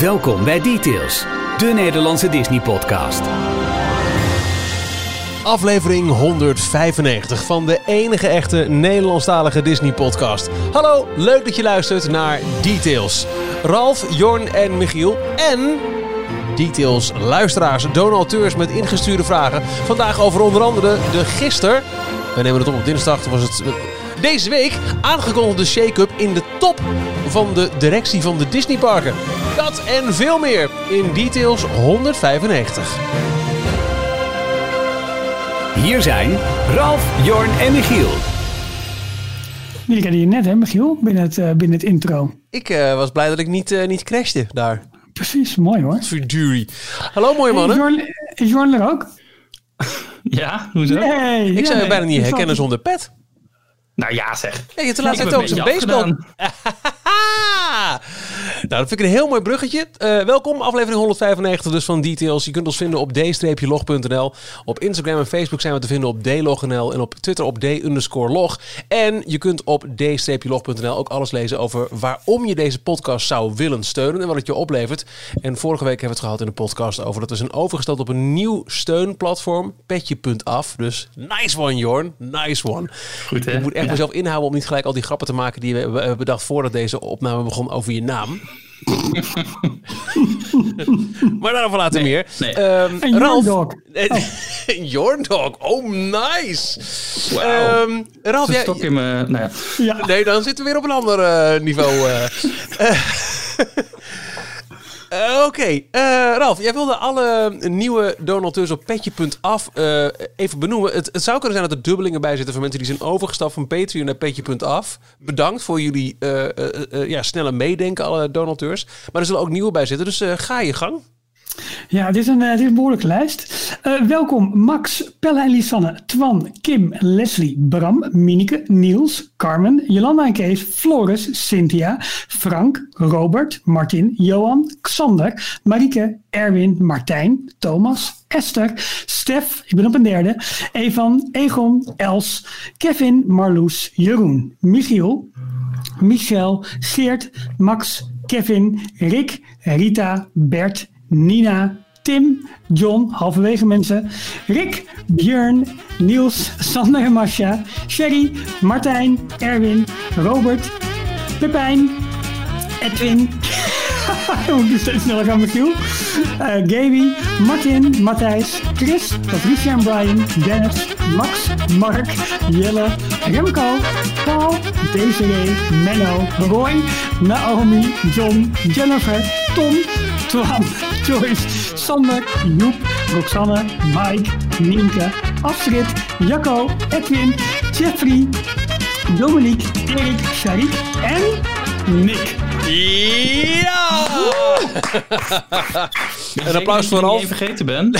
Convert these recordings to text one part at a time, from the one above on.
Welkom bij Details, de Nederlandse Disney-podcast. Aflevering 195 van de enige echte Nederlandstalige Disney-podcast. Hallo, leuk dat je luistert naar Details. Ralf, Jorn en Michiel en Details luisteraars, donateurs met ingestuurde vragen. Vandaag over onder andere de gister. We nemen het op op dinsdag, toen was het deze week aangekondigde shake-up in de top van de directie van de Disneyparken. Dat en veel meer in Details 195. Hier zijn Ralf, Jorn en Michiel. Jullie kennen je net, hè, Michiel, binnen het, eh, binnen het intro. Ik eh, was blij dat ik niet, eh, niet crashte daar. Precies, mooi hoor. Verdurie. Hallo mooie mannen. Is Jorn, is Jorn er ook? Ja, hoezo? Nee, ik ja, zou je nee, bijna niet herkennen zonder pet. Nou ja, zeg. Laatste Ik tijd heb ook zo'n baseball. nou, dat vind ik een heel mooi bruggetje. Eh, welkom, aflevering 195 dus van Details. Je kunt ons vinden op d-log.nl. Op Instagram en Facebook zijn we te vinden op dlog.nl. En op Twitter op d-log. En je kunt op d-log.nl ook alles lezen over waarom je deze podcast zou willen steunen. En wat het je oplevert. En vorige week hebben we het gehad in de podcast over dat we zijn overgesteld op een nieuw steunplatform. Petje.af. Dus nice one, Jorn. Nice one. Goed, hè? Ik moet echt Ja. mezelf inhouden om niet gelijk al die grappen te maken die we hebben bedacht voordat deze opname begon over je naam. maar daarover later meer. nee. Ehm, En Ralf. Jorndog. Your dog. Oh, nice. Wauw. Ehm, Ralf, Een jij, stok in mijn... Nou ja. Ja, Nee, dan zitten we weer op een ander eh, niveau. eh. Eh, Oké, Eh, Ralf, jij wilde alle nieuwe donateurs op petje.af eh even benoemen. Het, zou kunnen zijn dat er dubbelingen bij zitten voor mensen die zijn overgestapt van Patreon naar petje.af. Bedankt voor jullie ja, snelle meedenken, alle donateurs. Maar er zullen ook nieuwe bij zitten, dus ga je gang. Ja dit, is een, eh, dit is een behoorlijke lijst. Eh, welkom Max, Pelle en Lisanne, Twan, Kim, Leslie, Bram, Minike, Niels, Carmen, Jolanda en Kees, Floris, Cynthia, Frank, Robert, Martin, Johan, Xander, Marieke, Erwin, Martijn, Thomas, Esther, Stef, ik ben op een derde, Evan, Egon, Els, Kevin, Marloes, Jeroen, Michiel, Michel, Geert, Max, Kevin, Rick, Rita, Bert, Nina, Tim, John, halverwege mensen, Rick, Björn, Niels, Sander en Masha, Sherry, Martijn, Erwin, Robert, Pepijn, Edwin, ik moet steeds sneller gaan, Michiel. Eh Gaby, Martin, Matthijs, Chris, Patricia en Brian, Dennis, Max, Mark, Jelle, Remco, Paul, Desiree, Menno, Roy, Naomi, John, Jennifer, Tom, Twan, Joyce, Sander, Joep, Roxanne, Mike, Nienke, Astrid, Jacco, Edwin, Jeffrey, Dominique, Erik, Sharik en Nick. Ja! Een applaus voor Ik Ralf. even vergeten ben.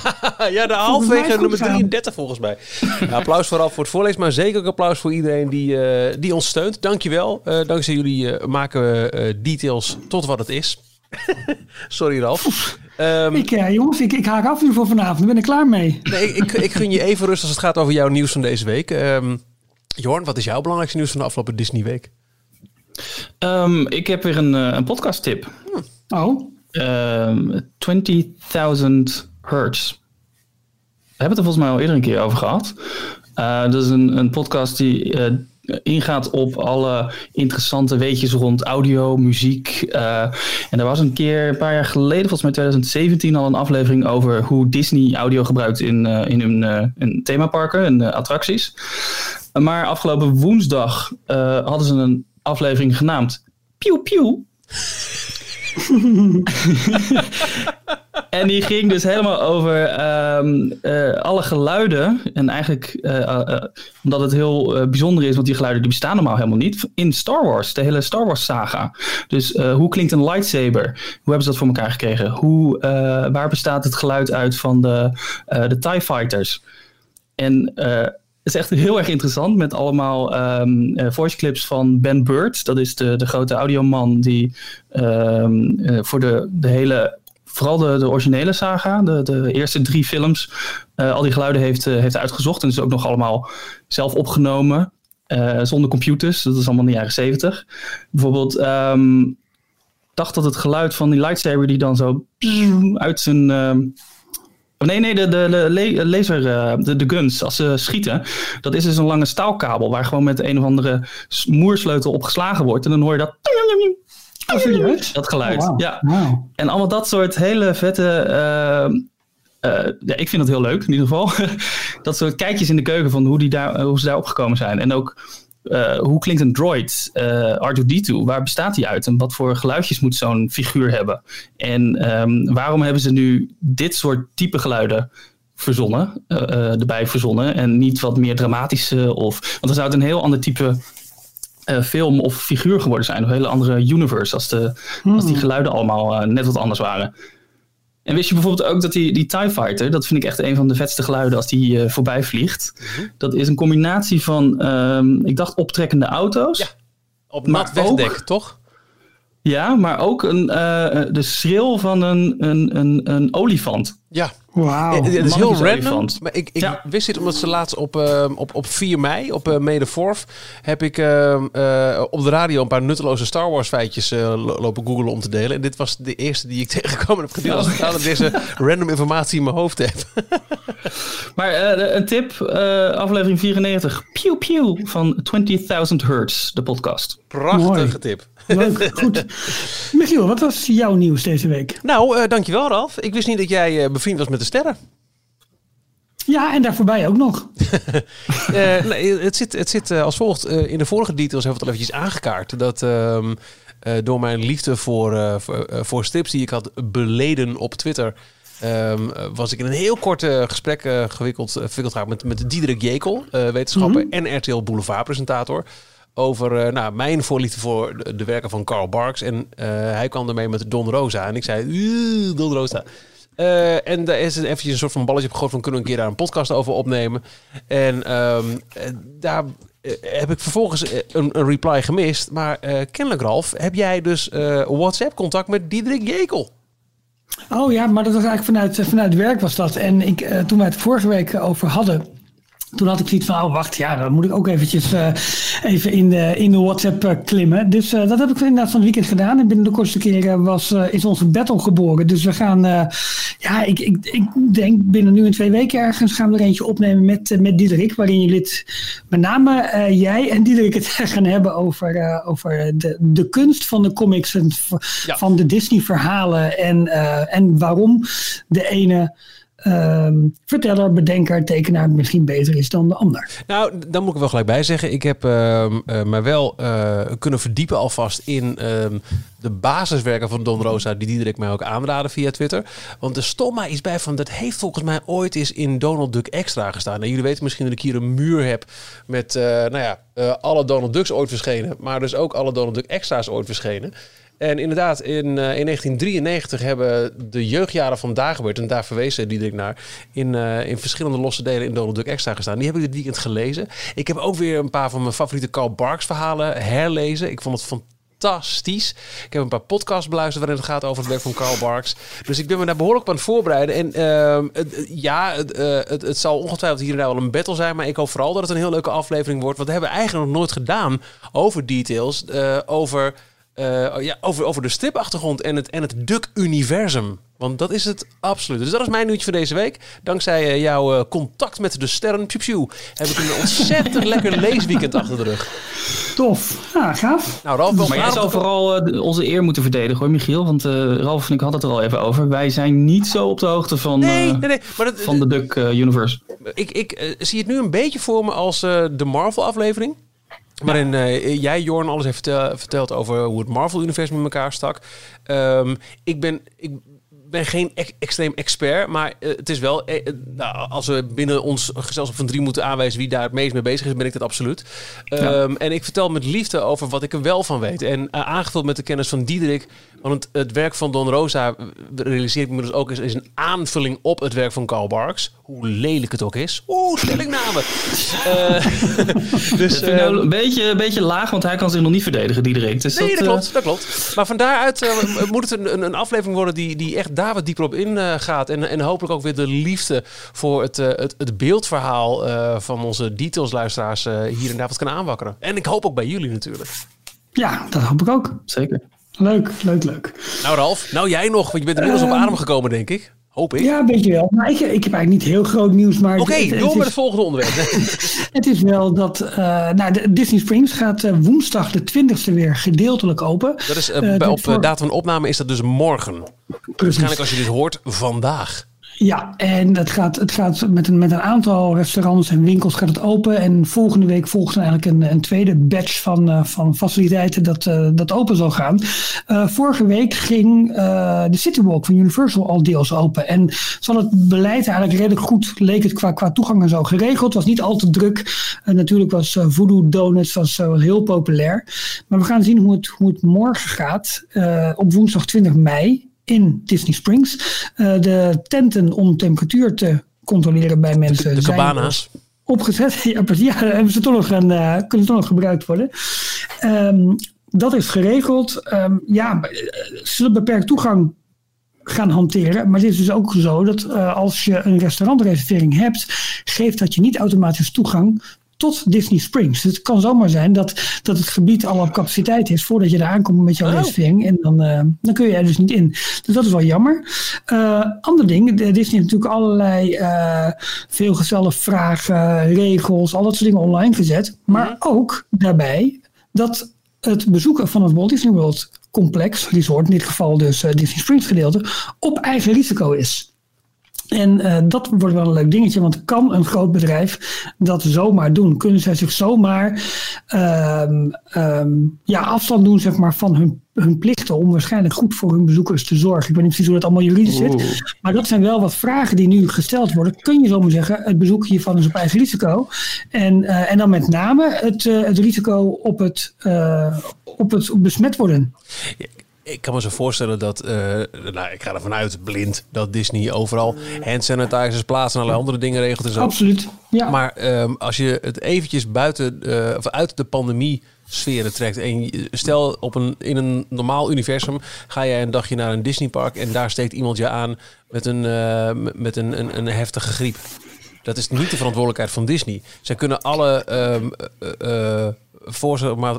ja, de halfwege nummer gegaan. 33 volgens mij. Ja, applaus vooral voor het voorlezen, maar zeker ook applaus voor iedereen die, eh, die ons steunt. Dankjewel. Eh dankzij jullie eh, maken we eh, details tot wat het is. Sorry Ralf. Ehm, Ik, eh, jongens, ik, ik haak af nu voor vanavond. Ik ben er klaar mee. nee, ik, ik gun je even rust als het gaat over jouw nieuws van deze week. Ehm Jorn, wat is jouw belangrijkste nieuws van de afgelopen Disney week? Ehm, ik heb weer een, eh, een podcast tip. Oh, Ehm 20.000 Hertz. We hebben het er volgens mij al eerder een keer over gehad. Eh, dat is een, een podcast die eh, ingaat op alle interessante weetjes rond audio, muziek. eh, en er was een keer, een paar jaar geleden, volgens mij 2017, al een aflevering over hoe Disney audio gebruikt in, eh, in hun eh, themaparken en attracties. Maar afgelopen woensdag hadden ze een aflevering genaamd Pew Pew. En die ging dus helemaal over ehm, eh, alle geluiden. En eigenlijk, eh, eh, omdat het heel bijzonder is, want die geluiden die bestaan normaal helemaal niet. In Star Wars, de hele Star Wars saga. Dus hoe klinkt een lightsaber? Hoe hebben ze dat voor elkaar gekregen? Hoe, waar bestaat het geluid uit van de, de TIE Fighters? En is echt heel erg interessant met allemaal eh, voice clips van Ben Bird. Dat is de, de grote audioman die ehm, eh, voor de, de hele vooral de, de originele saga, de, de eerste drie films, eh, al die geluiden heeft, heeft uitgezocht. En dus ook nog allemaal zelf opgenomen, zonder computers. Dat is allemaal in de jaren zeventig. Bijvoorbeeld, ehm, dacht dat het geluid van die lightsaber die dan zo uit zijn... ehm, oh, nee, nee, de, de, de laser, eh, de, de guns, als ze schieten, dat is dus een lange staalkabel waar gewoon met een of andere moersleutel op geslagen wordt. En dan hoor je dat, Oh, dat geluid. Oh. Ja, en allemaal dat soort hele vette. eh, eh, ja, ik vind het heel leuk in ieder geval. dat soort kijkjes in de keuken van hoe, die daar, hoe ze daar opgekomen zijn. En ook eh, hoe klinkt een droid, eh R2D2? Waar bestaat die uit? En wat voor geluidjes moet zo'n figuur hebben? En ehm, waarom hebben ze nu dit soort type geluiden verzonnen, eh, erbij verzonnen? En niet wat meer dramatische of. Want dan zou het een heel ander type film of figuur geworden zijn. Een hele andere universe als, de, als die geluiden allemaal net wat anders waren. En wist je bijvoorbeeld ook dat die, die TIE Fighter, dat vind ik echt een van de vetste geluiden als die eh, voorbij vliegt. Dat is een combinatie van, ehm, ik dacht optrekkende auto's. Ja. Op nat wegdek, toch? Ja, maar ook een, eh, de schreeuw van een, een, een, een olifant. Ja. Wauw. Eh, Het is heel random, olifant. maar ik, ik Ja. wist dit omdat ze laatst op, eh, op, op 4 mei, op uh, May the 4th, heb ik eh, eh, op de radio een paar nutteloze Star Wars feitjes eh, lo- lopen googlen om te delen. En dit was de eerste die ik tegengekomen heb gedeeld. Als ik dat ik deze random informatie in mijn hoofd heb. Maar eh, een tip, eh, aflevering 94, Pew Pew van 20.000 Hertz, de podcast. Prachtige Mooi. tip. Leuk, goed. Michiel, wat was jouw nieuws deze week? Nou, eh, dankjewel Ralf. Ik wist niet dat jij eh, bevriend was met de sterren. Ja, en daar voorbij ook nog. Eh, nee, het zit, het zit als volgt. In de vorige details hebben we het al eventjes aangekaart. Dat ehm, eh, door mijn liefde voor, voor, strips die ik had beleden op Twitter... ehm, eh, was ik in een heel kort gesprek gewikkeld, uh, met, met Diederik Jekel, wetenschapper en RTL Boulevard presentator. Over eh, nou, mijn voorliefde voor de, werken van Carl Barks. En eh, hij kwam ermee met Don Rosa. En ik zei, "Oeh, Don Rosa. Eh, en daar is eventjes een soort van balletje op gegooid van kunnen we een keer daar een podcast over opnemen. En ehm, eh, daar heb ik vervolgens een, een reply gemist. Maar kennelijk Ralf, heb jij dus eh, WhatsApp contact met Diederik Jekel? Oh ja, maar dat was eigenlijk vanuit, vanuit werk was dat. En ik, toen wij het vorige week over hadden, toen had ik zoiets van, oh wacht, ja, dan moet ik ook eventjes eh, even in de, in de WhatsApp eh, klimmen. Dus eh, dat heb ik inderdaad van het weekend gedaan. En binnen de kortste keren was, is onze battle geboren. Dus we gaan, ja, ik, ik, ik denk binnen nu en twee weken ergens gaan we er eentje opnemen met, met Diederik. Waarin jullie het, met name jij en Diederik het gaan hebben over, over de, de kunst van de comics en Ja. van de Disney verhalen. En, en waarom de ene ehm, verteller, bedenker, tekenaar misschien beter is dan de ander. Nou, dan moet ik wel gelijk bij zeggen. Ik heb ehm eh, mij wel eh, kunnen verdiepen alvast in ehm, de basiswerken van Don Rosa, die Diederik mij ook aanraden via Twitter. Want er stond mij iets bij van, dat heeft volgens mij ooit eens in Donald Duck Extra gestaan. En jullie weten misschien dat ik hier een muur heb met, eh, nou ja, alle Donald Ducks ooit verschenen, maar dus ook alle Donald Duck Extra's ooit verschenen. En inderdaad, in, eh, in 1993 hebben de jeugdjaren van Dagobert, en daar verwezen Diederik naar, in, eh, in verschillende losse delen in Donald Duck Extra gestaan. Die heb ik dit weekend gelezen. Ik heb ook weer een paar van mijn favoriete Carl Barks verhalen herlezen. Ik vond het fantastisch. Ik heb een paar podcasts beluisterd waarin het gaat over het werk van Carl Barks. Dus ik ben me daar behoorlijk op aan het voorbereiden. En ehm, het- ja, het, eh, het, zal ongetwijfeld hier en daar wel een battle zijn. Maar ik hoop vooral dat het een heel leuke aflevering wordt. Want we hebben eigenlijk nog nooit gedaan over details. eh, over, eh, ja, over, over de stripachtergrond en het, en het Duck-universum. Want dat is het absoluut. Dus dat is mijn nieuwtje voor deze week. Dankzij eh, jouw eh, contact met de sterren, piu, heb ik een ontzettend lekker leesweekend achter de rug. Tof. Ja, gaaf. Nou, Ralf, wel Maar jij op- vooral onze eer moeten verdedigen hoor, Michiel. Want eh, Ralf en ik hadden het er al even over. Wij zijn niet zo op de hoogte van, Nee, eh, nee, nee. Maar dat, van de Duck eh, Universe. ik, ik zie het nu een beetje voor me als eh, de Marvel-aflevering. Waarin eh, jij, Jorn, alles heeft vertel- verteld over hoe het Marvel-universum in elkaar stak. Ehm, ik, ben, ik ben geen ex- extreem expert, maar eh, het is wel... eh, nou, als we binnen ons gezelschap van drie moeten aanwijzen wie daar het meest mee bezig is, ben ik dat absoluut. Ehm, En ik vertel met liefde over wat ik er wel van weet. En aangevuld met de kennis van Diederik. Want het, het werk van Don Rosa, realiseer ik me dus ook, is, is een aanvulling op het werk van Carl Barks. Hoe lelijk het ook is. Oeh, stellingname. Eh, dus, Dat nou een beetje, een beetje laag, want hij kan zich nog niet verdedigen, Diederik. Dus Nee, dat, eh, klopt, dat klopt. Maar van daaruit moet het een, een, aflevering worden die, die echt daar wat dieper op in eh, gaat. En, en hopelijk ook weer de liefde voor het, het, het beeldverhaal van onze detailsluisteraars hier en daar wat kan aanwakkeren. En ik hoop ook bij jullie natuurlijk. Ja, dat hoop ik ook. Zeker. Leuk, leuk, leuk. Nou Ralf, nou jij nog, want je bent inmiddels op Ehm, adem gekomen denk ik. Hoop ik. Ja, een beetje wel. Maar ik, ik heb eigenlijk niet heel groot nieuws. Maar Oké, het, het, door met het volgende onderwerp. het is wel dat eh, nou, de Disney Springs gaat eh, woensdag de 20e weer gedeeltelijk open. Dat is, eh, bij, op voor- datum van opname is dat dus morgen. Precies. Waarschijnlijk als je dit hoort, vandaag. Ja, en het gaat, het gaat met, een, met een aantal restaurants en winkels gaat het open. En volgende week volgt eigenlijk een, een tweede batch van, eh, van faciliteiten dat, eh, dat open zal gaan. Eh, vorige week ging de Citywalk van Universal al deels open. En zal het beleid eigenlijk redelijk goed, leek het qua, qua toegang en zo geregeld. Was niet al te druk. Natuurlijk was Voodoo Donuts was, heel populair. Maar we gaan zien hoe het, hoe het morgen gaat. op woensdag 20 mei in Disney Springs. Eh, de tenten om temperatuur te controleren bij mensen De cabana's. opgezet. Ja, precies. ja hebben ze toch nog een, eh, kunnen toch nog gebruikt worden. Ehm, dat is geregeld. Ehm, ja, eh, ze zullen beperkt toegang gaan hanteren. Maar het is dus ook zo dat als je een restaurantreservering hebt, geeft dat je niet automatisch toegang tot Disney Springs. Dus het kan zomaar zijn dat, dat het gebied al op capaciteit is voordat je daar aankomt met jouw Oh. reservering. En dan, eh, dan kun je er dus niet in. Dus dat is wel jammer. Eh ander ding, Disney heeft natuurlijk allerlei uh, veelgestelde vragen, regels, al dat soort dingen online gezet. Maar ook daarbij dat het bezoeken van het Walt Disney World complex, resort, in dit geval dus uh, Disney Springs gedeelte, op eigen risico is. En uh, dat wordt wel een leuk dingetje, want kan een groot bedrijf dat zomaar doen? Kunnen zij zich zomaar um, um, ja, afstand doen zeg maar, van hun, hun plichten om waarschijnlijk goed voor hun bezoekers te zorgen? Ik weet niet precies hoe dat allemaal juridisch zit, maar dat zijn wel wat vragen die nu gesteld worden. Kun je zomaar zeggen, het bezoek hiervan is op eigen risico? En, uh, en dan met name het, uh, het risico op het, op het besmet worden. Ik kan me zo voorstellen dat, uh, nou, ik ga ervan uit, blind, dat Disney overal hand sanitizers plaatst en allerlei andere dingen regelt en zo. Absoluut, ja. Maar um, als je het eventjes buiten, uh, of uit de pandemie sferen trekt en stel op een, in een normaal universum ga jij een dagje naar een Disneypark en daar steekt iemand je aan met een, uh, met een, een, een heftige griep. Dat is niet de verantwoordelijkheid van Disney. Zij kunnen alle um, voor maar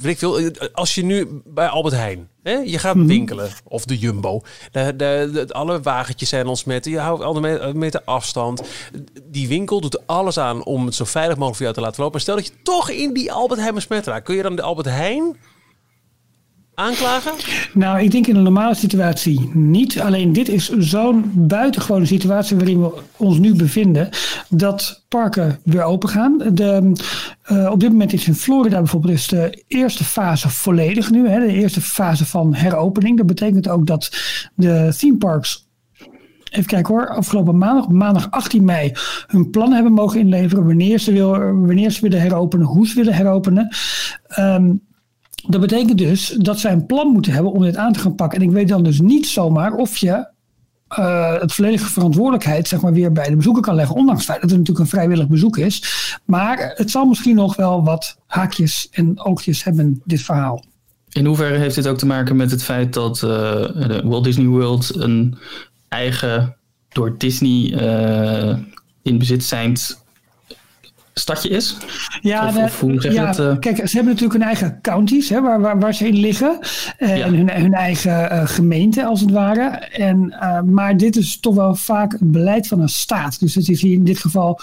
weet ik veel. Als je nu bij Albert Heijn, hè, je gaat Mhm. winkelen of de Jumbo, de, de, de, alle wagentjes zijn ontsmetten, je houdt alle meter afstand. Die winkel doet alles aan om het zo veilig mogelijk voor jou te laten lopen. Maar stel dat je toch in die Albert Heijn besmet raakt, kun je dan de Albert Heijn aanklagen? Nou, ik denk in een normale situatie niet. Alleen dit is zo'n buitengewone situatie waarin we ons nu bevinden, dat parken weer open gaan. De, uh, op dit moment is in Florida bijvoorbeeld de eerste fase volledig nu, hè, de eerste fase van heropening. Dat betekent ook dat de theme parks Even kijken hoor, afgelopen maandag, maandag 18 mei, hun plan hebben mogen inleveren. Wanneer ze, wanneer ze willen heropenen, hoe ze willen heropenen. Um, dat betekent dus dat zij een plan moeten hebben om dit aan te gaan pakken. En ik weet dan dus niet zomaar of je uh, het volledige verantwoordelijkheid zeg maar, weer bij de bezoeker kan leggen. Ondanks het feit dat het natuurlijk een vrijwillig bezoek is. Maar het zal misschien nog wel wat haakjes en oogjes hebben, dit verhaal. In hoeverre heeft dit ook te maken met het feit dat uh, de Walt Disney World een eigen door Disney uh, in bezit zijnd stadje is? Ja, of, de, of hoe zeg ja het, uh... kijk, ze hebben natuurlijk hun eigen counties hè, waar, waar, waar ze in liggen. Ja. En hun, hun eigen uh, gemeente, als het ware. En, uh, maar dit is toch wel vaak het beleid van een staat. Dus het is hier in dit geval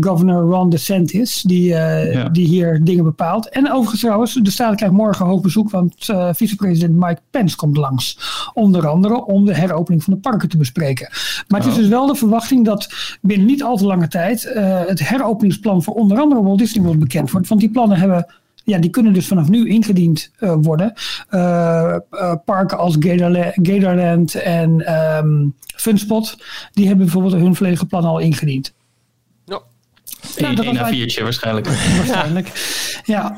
governor Ron DeSantis die, ja. die hier dingen bepaalt. En overigens trouwens, de staat krijgt morgen hoog bezoek, want vicepresident Mike Pence komt langs. Onder andere om de heropening van de parken te bespreken. Maar het is Oh. dus wel de verwachting dat binnen niet al te lange tijd het heropeningsplan voor onder andere Walt Disney World bekend wordt. Want die plannen hebben, ja, die kunnen dus vanaf nu ingediend uh, worden. Uh, uh, parken als Gatorland, Gatorland en um, Funspot, die hebben bijvoorbeeld hun volledige plannen al ingediend. Ja. Nou, een A4'tje waarschijnlijk. Waarschijnlijk. Ja,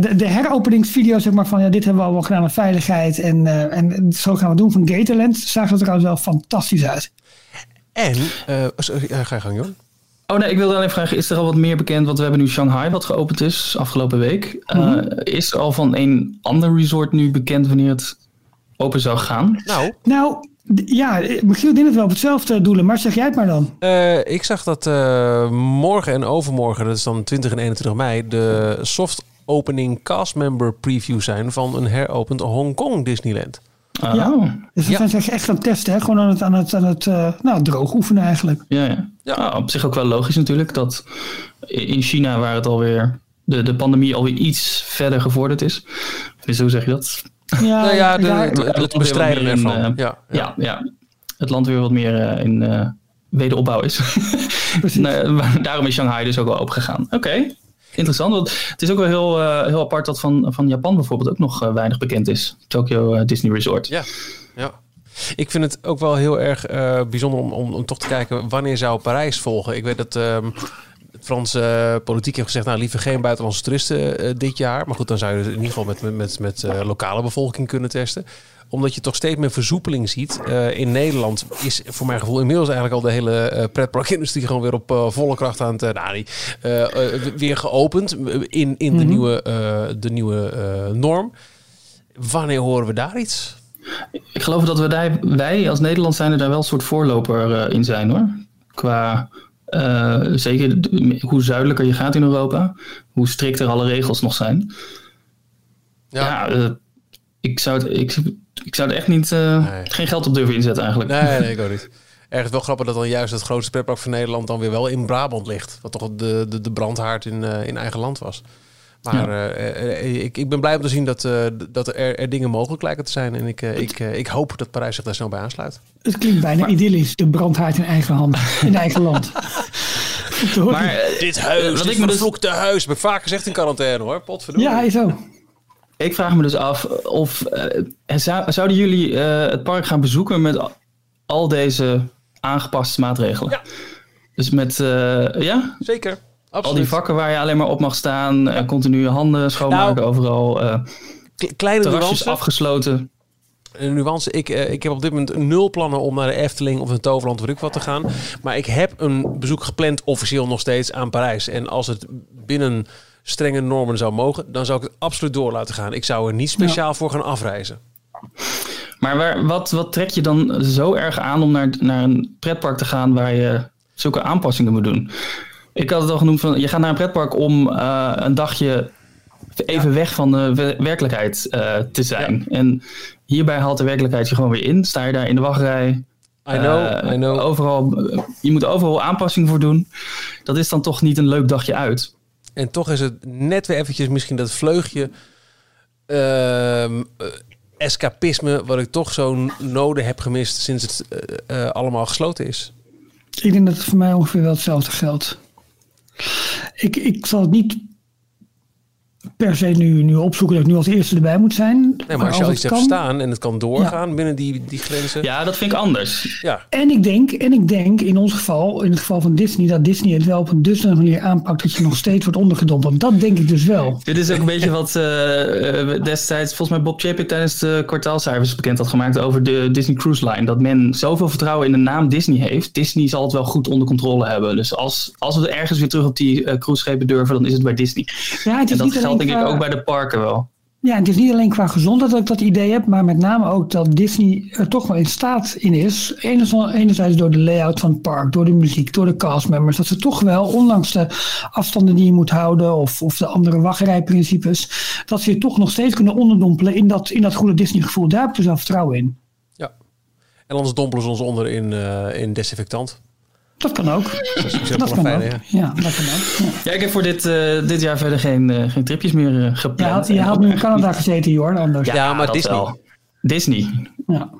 de, de, heropeningsvideo zeg maar van ja, dit hebben we al wel gedaan met veiligheid en, uh, en zo gaan we doen van Gatorland. Zag er trouwens wel fantastisch uit. En, uh, sorry, ga je gang Johan. Oh nee, ik wilde alleen vragen, is er al wat meer bekend? Want we hebben nu Shanghai wat geopend is afgelopen week. Mm -hmm. uh, is er al van een ander resort nu bekend wanneer het open zou gaan? Nou, nou ja, Michiel denkt het wel op hetzelfde doelen, maar zeg jij het maar dan. Uh, ik zag dat uh, morgen en overmorgen, dat is dan 20 en 21 mei, de soft opening castmember preview zijn van een heropend Hongkong Disneyland. Oh. Ja. Dus we Ja. zijn echt aan het testen, hè? gewoon aan het, aan het, aan het eh, nou, droog oefenen eigenlijk. Ja, ja. Ja. Ah, op zich ook wel logisch natuurlijk dat in China, waar het alweer de, de pandemie alweer iets verder gevorderd is. Dus hoe zeg je dat? Ja, nou ja, de, daar- het, bestrijden ervan. eh, ja, ja. Ja, ja. Het land weer wat meer eh, in eh, wederopbouw is. maar daarom is Shanghai dus ook wel opgegaan. Oké, interessant. Want het is ook wel heel, eh, heel apart dat van, van Japan bijvoorbeeld ook nog eh, weinig bekend is. Tokyo eh, Disney Resort. Ja, ja. Ik vind het ook wel heel erg bijzonder om, om, toch te kijken wanneer zou Parijs volgen. Ik weet dat ehm Franse politiek heeft gezegd, nou liever geen buitenlandse toeristen dit jaar. Maar goed, dan zou je dus in ieder geval met, met, met, met lokale bevolking kunnen testen. Omdat je toch steeds meer versoepeling ziet. Eh, in Nederland is voor mijn gevoel inmiddels eigenlijk al de hele eh, pretparkindustrie gewoon weer op eh, volle kracht aan het, nou, die, weer geopend in, in de Mhm. nieuwe, de nieuwe norm. Wanneer horen we daar iets? Ik geloof dat we daar, wij als Nederland zijn er daar wel een soort voorloper in zijn hoor. Qua zeker hoe zuidelijker je gaat in Europa, hoe strikter alle regels nog zijn. Ja, eh, ik, zou het, ik, ik zou er echt niet, eh, Nee. geen geld op durven inzetten eigenlijk. Nee, nee, ik ook niet. Ergens wel grappig dat dan juist het grootste pretpark van Nederland dan weer wel in Brabant ligt. Wat toch de, de, de brandhaard in, eh, in eigen land was. Maar eh, ik, ik ben blij om te zien dat, eh, dat er, er dingen mogelijk lijken te zijn. En ik, ik, ik hoop dat Parijs zich daar snel bij aansluit. Het klinkt bijna idyllisch, de brandhaard in eigen hand, in eigen land. Maar Dit huis, wat dit ik me dus- huis. Heb ik vaak gezegd in quarantaine hoor. Potverdorie. ja, is zo. Ik vraag me dus af of eh, zou, zouden jullie eh, het park gaan bezoeken met al- al deze aangepaste maatregelen? Ja. Dus met eh, ja, Zeker. al Absoluut. die vakken waar je alleen maar op mag staan, eh, continu handen schoonmaken Nou, overal, eh, Kleine terrasjes nuance. afgesloten. Een nuance. Ik, eh, ik heb op dit moment nul plannen om naar de Efteling of een Toverland ik wat te gaan. Maar ik heb een bezoek gepland, officieel nog steeds, aan Parijs. En als het binnen strenge normen zou mogen, dan zou ik het absoluut door laten gaan. Ik zou er niet speciaal voor gaan afreizen. Maar waar, wat, wat trek je dan zo erg aan om naar, naar een pretpark te gaan waar je zulke aanpassingen moet doen? Ik had het al genoemd van, je gaat naar een pretpark om eh, een dagje even weg van de we- werkelijkheid eh, te zijn. En hierbij haalt de werkelijkheid je gewoon weer in. Sta je daar in de wachtrij. I know, eh, I know. Overal, je moet overal aanpassingen voor doen. Dat is dan toch niet een leuk dagje uit. En toch is het net weer eventjes misschien dat vleugje ehm, eh, escapisme... wat ik toch zo nodig heb gemist sinds het eh, eh, allemaal gesloten is. Ik denk dat het voor mij ongeveer wel hetzelfde geldt. Ik, ik zal het niet per se nu, nu opzoeken dat ik nu als eerste erbij moet zijn. Nee, maar als je al iets hebt staan en het kan doorgaan binnen die, die grenzen... Ja, dat vind ik anders. ja. En ik denk, en ik denk in ons geval, in het geval van Disney, dat Disney het wel op een dusdanige manier aanpakt dat je nog steeds wordt ondergedompeld. Dat denk ik dus wel. Dit is ook een beetje wat eh, eh, destijds volgens mij Bob Chapek tijdens de kwartaalcijfers bekend had gemaakt over de Disney Cruise Line. Dat men zoveel vertrouwen in de naam Disney heeft. Disney zal het wel goed onder controle hebben. Dus als, als we ergens weer terug op die eh cruiseschepen durven, dan is het bij Disney. Ja, het En is dat niet alleen geldt denk ik ook bij de parken wel. Ja, het is niet alleen qua gezondheid dat ik dat idee heb, maar met name ook dat Disney er toch wel in staat in is. Enerzijds, enerzijds door de layout van het park, door de muziek, door de castmembers. Dat ze toch wel, ondanks de afstanden die je moet houden of, of de andere wachtrijprincipes, dat ze je toch nog steeds kunnen onderdompelen in dat, in dat goede Disney gevoel. Daar heb ik dus wel vertrouwen in. ja. En anders dompelen ze ons onder in, eh, in desinfectant. Dat kan ook. Dat is Dat kan ook. ja. Ja, dat kan ook. Ja. Ja, ik heb voor dit, eh, dit jaar verder geen, eh, geen tripjes meer Je gepland. had, je had nu in Canada gezeten, Jorn, anders. Ja, maar dat Disney. wel. Disney. Ja.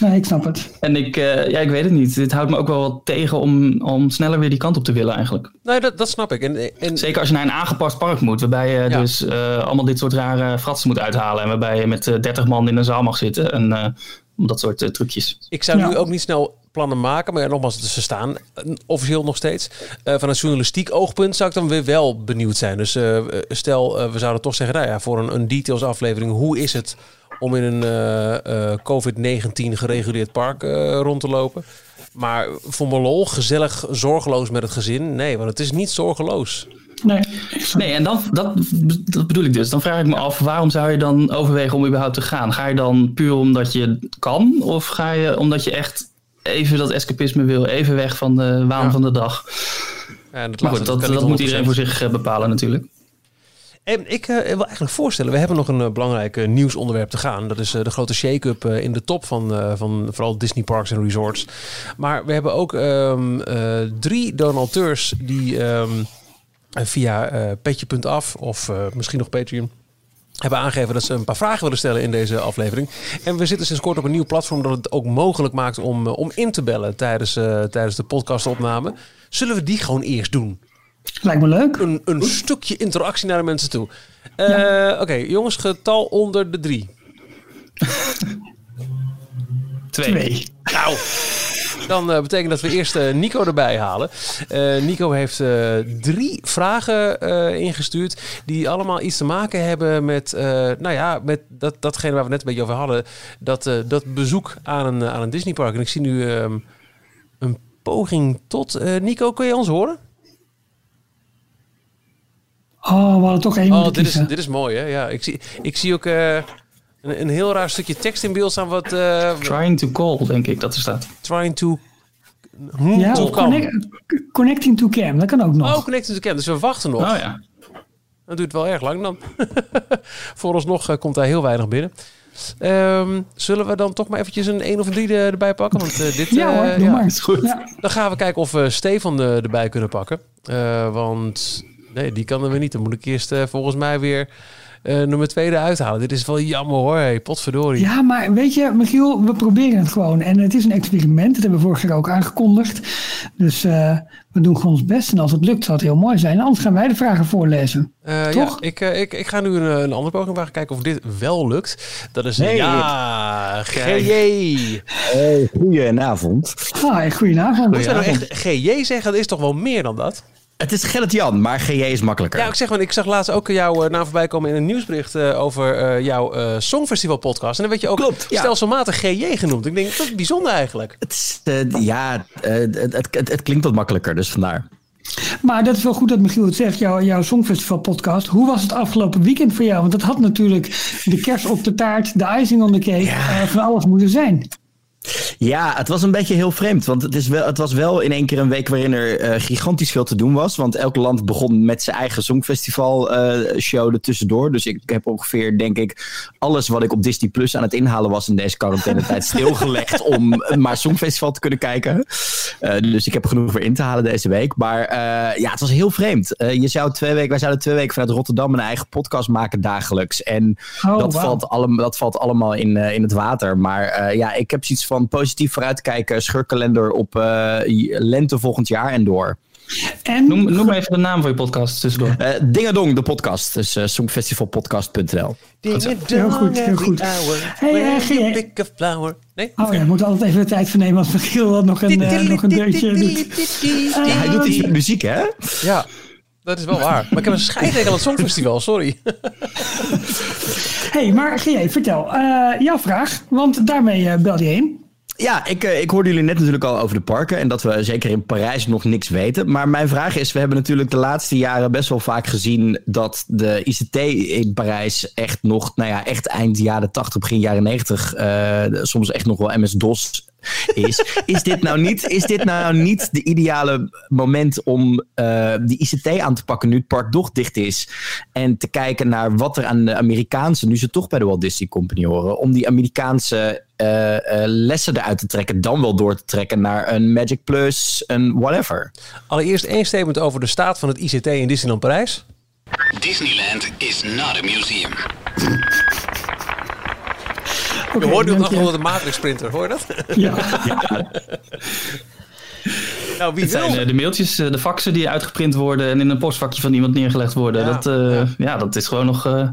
Nee, ik snap het. En ik, eh, ja, ik weet het niet. Dit houdt me ook wel wat tegen om, om sneller weer die kant op te willen eigenlijk. Nee, dat, dat snap ik. En, en, Zeker als je naar een aangepast park moet, waarbij je Ja. dus eh, allemaal dit soort rare fratsen moet uithalen. En waarbij je met eh, 30 man in een zaal mag zitten. En eh, dat soort trucjes. Ik zou Ja. nu ook niet snel plannen maken, maar ja, nogmaals, ze staan eh, officieel nog steeds. Eh van een journalistiek oogpunt zou ik dan weer wel benieuwd zijn. Dus eh, stel, we zouden toch zeggen, nou ja, voor een, een details aflevering, hoe is het om in een eh, eh, COVID-19 gereguleerd park eh, rond te lopen? Maar voor mijn lol, gezellig, zorgeloos met het gezin? Nee, want het is niet zorgeloos. Nee, Nee, en dan, dat, dat bedoel ik dus. Dan vraag ik me af, waarom zou je dan overwegen om überhaupt te gaan? Ga je dan puur omdat je kan? Of ga je omdat je echt even dat escapisme wil? Even weg van de waan Ja. van de dag? Ja, dat Maar goed, dat, moet iedereen 100%. voor zich eh, bepalen natuurlijk. En ik eh, wil eigenlijk voorstellen, we hebben nog een eh, belangrijk nieuwsonderwerp te gaan. Dat is de grote shake-up in de top van, van vooral Disney Parks en Resorts. Maar we hebben ook eh, drie donateurs die ehm, via petje.af of misschien nog Patreon hebben aangegeven dat ze een paar vragen willen stellen in deze aflevering. En we zitten sinds kort op een nieuw platform dat het ook mogelijk maakt om, eh, om in te bellen tijdens, eh, tijdens de podcastopname. Zullen we die gewoon eerst doen? Lijkt me leuk. Een, een stukje interactie naar de mensen toe. Eh, Oké, jongens, getal onder de drie. Twee. Twee. Nou, dan eh, betekent dat we eerst eh, Nico erbij halen. Eh, Nico heeft drie vragen ingestuurd die allemaal iets te maken hebben met, nou ja, met dat, datgene waar we net een beetje over hadden. Dat, dat bezoek aan een, aan een Disneypark. En ik zie nu ehm, een poging tot. Nico, kun je ons horen? Oh, we hadden toch één Oh, dit is, dit is mooi, hè? Ja, ik zie, ik zie ook een, een heel raar stukje tekst in beeld staan. Wat eh, Trying to call, denk ik dat er staat. trying to. Hm, Ja, to connect- connecting to cam, dat kan ook nog. Oh, connected to cam. Dus we wachten nog. Oh ja. Dat duurt wel erg lang dan. Vooralsnog uh, komt daar heel weinig binnen. Ehm, zullen we dan toch maar eventjes een 1 of een 3 er- erbij pakken? Want eh, dit, ja hoor, eh, ja. maar. is goed. Ja. Dan gaan we kijken of we Stefan eh, erbij kunnen pakken. Eh, want nee, die kan er weer niet. Dan moet ik eerst eh, volgens mij weer eh, nummer 2 eruit halen. Dit is wel jammer hoor. Hey, potverdorie. Ja, maar weet je, Michiel, we proberen het gewoon. En het is een experiment. Dat hebben we vorig jaar ook aangekondigd. Dus eh, we doen gewoon ons best. En als het lukt, zal het heel mooi zijn. Anders gaan wij de vragen voorlezen. Eh, Toch? Ja, ik, ik, ik ga nu een, een andere poging wagen. Kijken of dit wel lukt. Dat is Nee. ja. GJ. Hey, goedenavond. Hi, goedenavond. Moet je nou echt GJ zeggen? Dat is toch wel meer dan dat? Het is Gerrit Jan, maar GJ is makkelijker. Ja, ik zeg maar, ik zag laatst ook jouw eh, naam voorbij komen in een nieuwsbericht eh, over eh, jouw eh, Songfestival podcast. En dan werd je ook Klopt, ja. stelselmatig GJ genoemd. Ik denk, dat is bijzonder eigenlijk. Het, is, ja, eh, het, het, het, het klinkt wat makkelijker, dus vandaar. Maar dat is wel goed dat Michiel het zegt, jouw, jouw Songfestival podcast. Hoe was het afgelopen weekend voor jou? Want dat had natuurlijk de kerst op de taart, de icing on the cake, eh, van alles moeten zijn. Ja, het was een beetje heel vreemd. Want het, is wel, het was wel in één keer een week waarin er eh, gigantisch veel te doen was. Want elk land begon met zijn eigen songfestival eh, show ertussendoor. Dus ik heb ongeveer, denk ik, alles wat ik op Disney Plus aan het inhalen was in deze quarantainetijd stilgelegd om maar Songfestival te kunnen kijken. Eh, dus ik heb genoeg voor in te halen deze week. Maar ja, het was heel vreemd. Je zou twee weken, wij zouden twee weken vanuit Rotterdam een eigen podcast maken dagelijks. En Oh, dat, valt allemaal, dat valt allemaal in, in het water. Maar ja, ik heb zoiets van positief vooruitkijken. Scheurkalender op eh, lente volgend jaar en door. En Noem, noem even de naam van je podcast tussendoor. Eh Dingadong, de podcast. Dus eh songfestivalpodcast.nl. Heel goed, heel goed. Hey, pick a flower. Nee? Oh ja, we moeten altijd even de tijd voor nemen als Michiel dat nog een, nog een deuntje doet. Ja, hij doet iets met muziek, hè? Ja, dat is wel waar. Maar ik heb een scheiding aan het Songfestival, sorry. hey, maar GJ, vertel. eh, jouw vraag, want daarmee eh, bel je heen. Ja, ik, eh, ik hoorde jullie net natuurlijk al over de parken. En dat we zeker in Parijs nog niks weten. Maar mijn vraag is: we hebben natuurlijk de laatste jaren best wel vaak gezien. dat de ICT in Parijs echt nog, nou ja, echt eind jaren 80, begin jaren 90. eh, soms echt nog wel MS-DOS is. Is dit nou niet, is dit nou niet de ideale moment om eh, die ICT aan te pakken nu het park toch dicht is? En te kijken naar wat er aan de Amerikaanse, nu ze toch bij de Walt Disney Company horen, om die Amerikaanse eh, eh, lessen eruit te trekken, dan wel door te trekken naar een Magic Plus, een whatever. Allereerst één statement over de staat van het ICT in Disneyland Parijs. Disneyland is not a museum. Je hoort nu je. wel de Matrix printer, hoor je dat? Ja. Nou, wie Het zijn wil... eh, de mailtjes, eh, de faxen die uitgeprint worden en in een postvakje van iemand neergelegd worden. Ja, dat, eh, ja. dat is gewoon nog eh,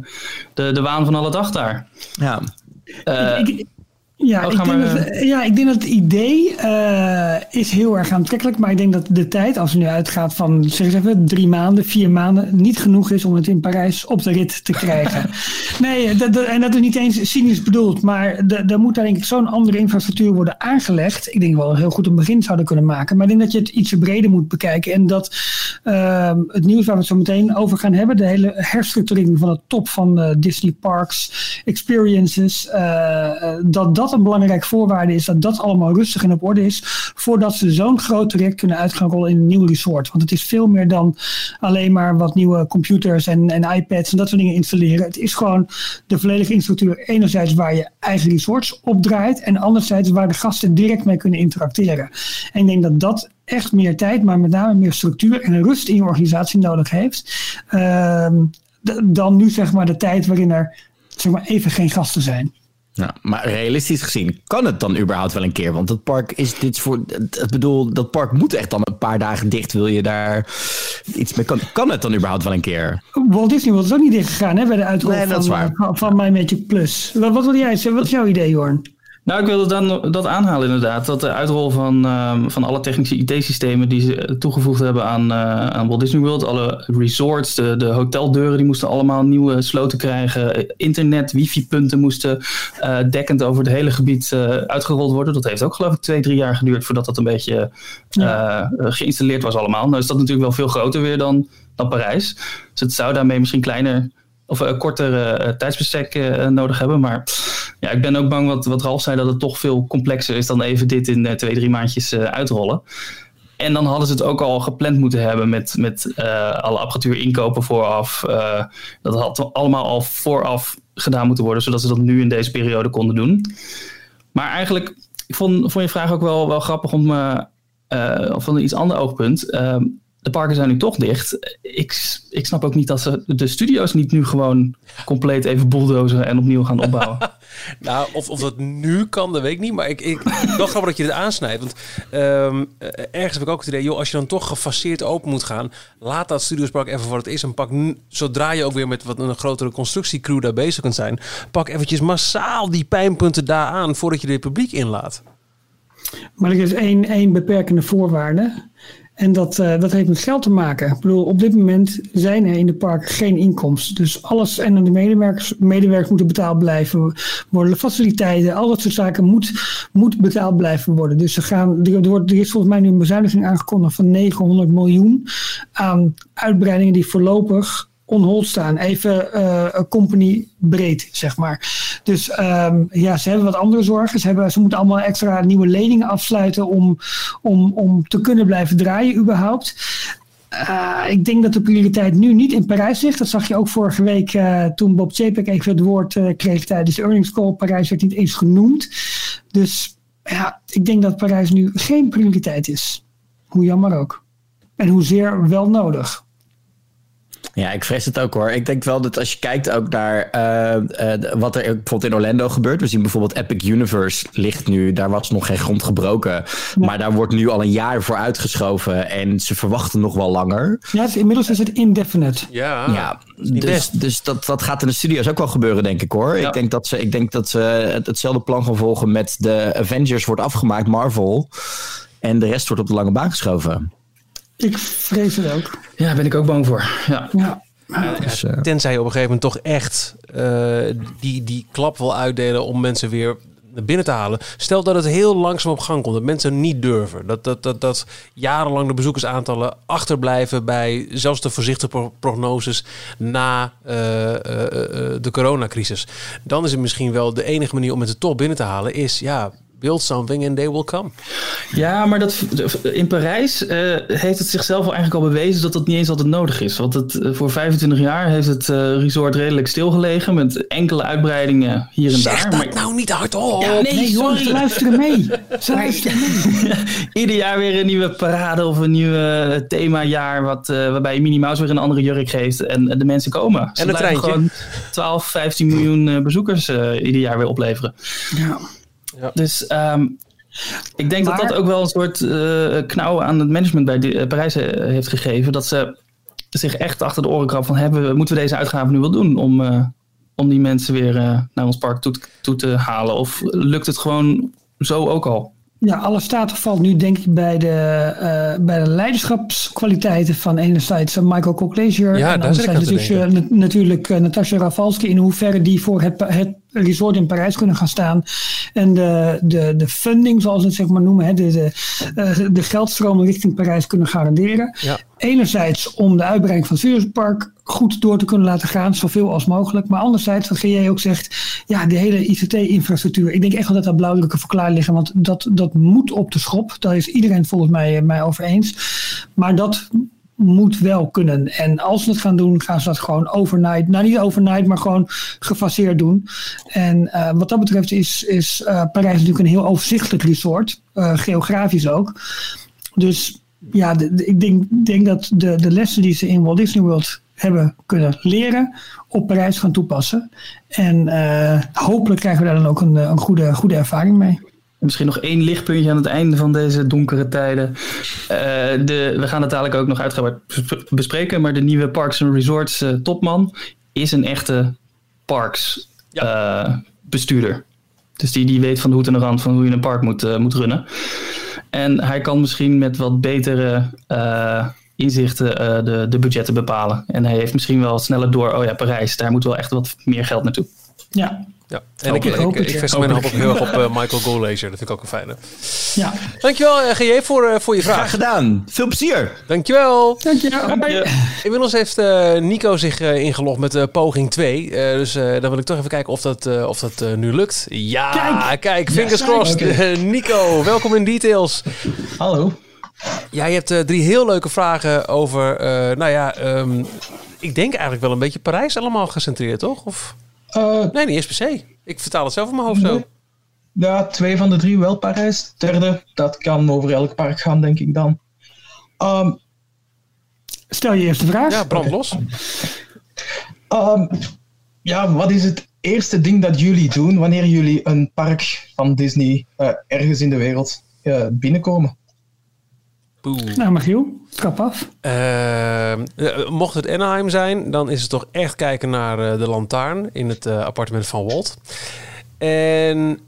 de, de waan van alle dag daar. Ja. Eh, Ik- ja, Oh, ik denk maar, dat, ja, ik denk dat het idee eh, is heel erg aantrekkelijk. Maar ik denk dat de tijd, als we nu uitgaat van zeg eens even, drie maanden, vier maanden, niet genoeg is om het in Parijs op de rit te krijgen. nee, dat, dat- en dat is niet eens cynisch bedoeld. Maar er moet daar denk ik zo'n andere infrastructuur worden aangelegd. Ik denk wel heel goed een begin zouden kunnen maken. Maar ik denk dat je het iets breder moet bekijken. En dat ehm, het nieuws waar we het zo meteen over gaan hebben, de hele herstructurering van de top van eh, Disney Parks, experiences, eh, eh, dat dat een belangrijke voorwaarde is dat dat allemaal rustig en op orde is. Voordat ze zo'n groot traject kunnen uit gaan rollen in een nieuw resort. Want het is veel meer dan alleen maar wat nieuwe computers en, en iPads en dat soort dingen installeren. Het is gewoon de volledige infrastructuur. Enerzijds waar je eigen resorts op draait. En anderzijds waar de gasten direct mee kunnen interacteren. En ik denk dat dat echt meer tijd, maar met name meer structuur en rust in je organisatie nodig heeft. Ehm, dan nu zeg maar de tijd waarin er zeg maar, even geen gasten zijn. Ja, maar realistisch gezien, kan het dan überhaupt wel een keer? Want het park is dit voor. Ik bedoel, dat park moet echt dan een paar dagen dicht. Wil je daar iets mee? Kan, kan het dan überhaupt wel een keer? Walt Disney World is ook niet dicht gegaan hè, bij de uitrol Nee, dat van, waar. van, van My Magic Plus. Wat, wat wil jij zeggen? Wat is jouw idee, Jorn? Nou, ik wilde dan dat aanhalen inderdaad. Dat de uitrol van, ehm, van alle technische IT-systemen die ze toegevoegd hebben aan, eh, aan Walt Disney World. Alle resorts, de, de hoteldeuren, die moesten allemaal nieuwe sloten krijgen. Internet, wifi-punten moesten eh, dekkend over het hele gebied eh, uitgerold worden. Dat heeft ook geloof ik twee, drie jaar geduurd voordat dat een beetje geïnstalleerd was allemaal. Nou is dat natuurlijk wel veel groter weer dan, dan Parijs. Dus het zou daarmee misschien kleiner of een korter tijdsbestek nodig hebben. Maar ja, ik ben ook bang wat, wat Ralf zei, dat het toch veel complexer is dan even dit in eh, twee, drie maandjes eh, uitrollen. En dan hadden ze het ook al gepland moeten hebben met, met eh, alle apparatuur inkopen vooraf. Dat had allemaal al vooraf gedaan moeten worden, zodat ze dat nu in deze periode konden doen. Maar eigenlijk, ik vond, vond je vraag ook wel, wel grappig om, van een iets ander oogpunt. Ehm, de parken zijn nu toch dicht. Ik, ik snap ook niet dat ze de studio's niet nu gewoon compleet even bulldozeren en opnieuw gaan opbouwen. Nou, of, of dat nu kan, dat weet ik niet. Maar ik, ik wel grappig dat je dit aansnijdt. Want ehm, eh, ergens heb ik ook het idee... joh, als je dan toch gefaseerd open moet gaan... laat dat Studiospark even wat het is. En pak, nu- zodra je ook weer met wat een grotere constructiecrew daar bezig kunt zijn... pak eventjes massaal die pijnpunten daar aan... voordat je dit publiek inlaat. Maar er is één, één beperkende voorwaarde. En dat, eh, dat heeft met geld te maken. Ik bedoel, op dit moment zijn er in de parken geen inkomsten. Dus alles en de medewerkers, medewerkers moeten betaald blijven worden. De faciliteiten, al dat soort zaken moet, moet betaald blijven worden. Dus ze gaan, er wordt, er is volgens mij nu een bezuiniging aangekondigd van 900 miljoen aan uitbreidingen die voorlopig on hold staan. Even eh company breed, zeg maar. Dus ehm, ja, ze hebben wat andere zorgen. Ze, moeten allemaal extra nieuwe leningen afsluiten om, om, om te kunnen blijven draaien überhaupt. Eh, ik denk dat de prioriteit nu niet in Parijs ligt. Dat zag je ook vorige week eh, toen Bob Chapek even het woord kreeg tijdens de earnings call. Parijs werd niet eens genoemd. Dus ja, ik denk dat Parijs nu geen prioriteit is. Hoe jammer ook. En hoezeer wel nodig. Ja, ik vrees het ook hoor. Ik denk wel dat als je kijkt ook naar eh, eh, wat er bijvoorbeeld in Orlando gebeurt. We zien bijvoorbeeld Epic Universe ligt nu. Daar was nog geen grond gebroken. Maar daar wordt nu al een jaar voor uitgeschoven. En ze verwachten nog wel langer. Ja, het, inmiddels is het indefinite. Ja, ja, dus, best. dus dat, dat gaat in de studio's ook wel gebeuren, denk ik hoor. Ja. Ik, denk dat ze, ik denk dat ze het- hetzelfde plan gaan volgen met de Avengers wordt afgemaakt, Marvel. En de rest wordt op de lange baan geschoven. Ik vrees het ook. Ja, daar ben ik ook bang voor. Ja. Ja. Dus, eh, Tenzij je op een gegeven moment toch echt eh, die, die klap wil uitdelen om mensen weer naar binnen te halen. Stel dat het heel langzaam op gang komt, dat mensen niet durven. Dat, dat, dat, dat jarenlang de bezoekersaantallen achterblijven bij zelfs de voorzichtige pro- prognoses na eh, eh, eh, de coronacrisis. Dan is het misschien wel de enige manier om mensen toch binnen te halen, is ja, build something and they will come. Ja, maar dat, in Parijs eh, heeft het zichzelf al eigenlijk al bewezen dat dat niet eens altijd nodig is. Want het, eh, voor 25 jaar heeft het eh, resort redelijk stilgelegen met enkele uitbreidingen hier en Zeg daar. dat Maar nou niet hardop! Ja, nee, sorry. ze luisteren mee. Ze luisteren mee. ieder jaar weer een nieuwe parade of een nieuw eh, themajaar wat, eh, waarbij Minnie Mouse weer een andere jurk geeft en, de mensen komen. Ze En een blijven treintje. gewoon 12, 15 miljoen eh, bezoekers eh, ieder jaar weer opleveren. Ja. Dus ehm, ik denk dat Maar- dat ook wel een soort eh knauw aan het management bij de, eh, Parijs eh, heeft gegeven. Dat ze zich echt achter de oren krabben van hebben, we- moeten we deze uitgave nu wel doen om, eh, om die mensen weer eh, naar ons park toe, te- toe te halen? Of lukt het gewoon zo ook al? Ja, alle staat valt nu denk ik bij de, eh, bij de leiderschapskwaliteiten van enerzijds Michael Cock-Leisure Ja, en anderzijds natuurlijk, eh, nat- natuurlijk Natasja Rafalski in hoeverre die voor het, het resort in Parijs kunnen gaan staan. En de, de, de funding, zoals we het zeg maar noemen, hè, de, de, eh, de geldstromen richting Parijs kunnen garanderen. Ja. Enerzijds om de uitbreiding van het goed door te kunnen laten gaan, zoveel als mogelijk. Maar anderzijds, wat jij ook zegt, ja, de hele ICT-infrastructuur. Ik denk echt wel dat daar blauwdrukken voor klaar liggen, want dat, dat moet op de schop. Daar is iedereen volgens mij, mij over eens. Maar dat moet wel kunnen. En als ze het gaan doen, gaan ze dat gewoon overnight. Nou, niet overnight, maar gewoon gefaseerd doen. En eh, wat dat betreft is, is eh, Parijs natuurlijk een heel overzichtelijk resort. eh, geografisch ook. Dus ja, ik denk, denk dat de, de lessen die ze in Walt Disney World hebben kunnen leren, op Parijs gaan toepassen. En hopelijk krijgen we daar dan ook een, een goede, goede ervaring mee. Misschien nog één lichtpuntje aan het einde van deze donkere tijden. Eh, de, we gaan het dadelijk ook nog uitgebreid bes- bespreken. Maar de nieuwe Parks and Resorts eh, topman is een echte parks eh, bestuurder. Dus die, die weet van de hoed en de rand van hoe je een park moet, eh, moet runnen. En hij kan misschien met wat betere eh, inzichten eh, de, de budgetten bepalen. En hij heeft misschien wel sneller door, oh ja, Parijs, daar moet wel echt wat meer geld naartoe. Ja, Ja. En ik, Ik ik, hoop ik, vestig mijn hoop ook heel erg op eh, Michael Gollazer. Dat vind ik ook een fijne. ja. Dankjewel eh, GJ voor, eh, voor je Graag vraag. gedaan. Veel plezier. Dankjewel. Dank je. Hoi. Inmiddels heeft eh, Nico zich eh, ingelogd met poging 2. Eh, dus eh, dan wil ik toch even kijken of dat, eh, of dat nu lukt. Ja, kijk, Kijk. fingers Ja, crossed. Nico, welkom in Details. Hallo. Ja, je hebt eh, drie heel leuke vragen over, eh, nou ja, ehm, ik denk eigenlijk wel een beetje Parijs allemaal gecentreerd, toch? Of, Eh, nee, niet eens per se. Ik vertaal het zelf in mijn hoofd zo. Ja, twee van de drie wel Parijs. Derde, dat kan over elk park gaan, denk ik dan. Ehm, Stel je eerste vraag. Ja, brand los. ehm, ja, wat is het eerste ding dat jullie doen wanneer jullie een park van Disney eh, ergens in de wereld eh, binnenkomen? Nou, Michiel, trap af. Ehm, eh, mocht het Anaheim zijn, dan is het toch echt kijken naar eh, de lantaarn in het eh, appartement van Walt. En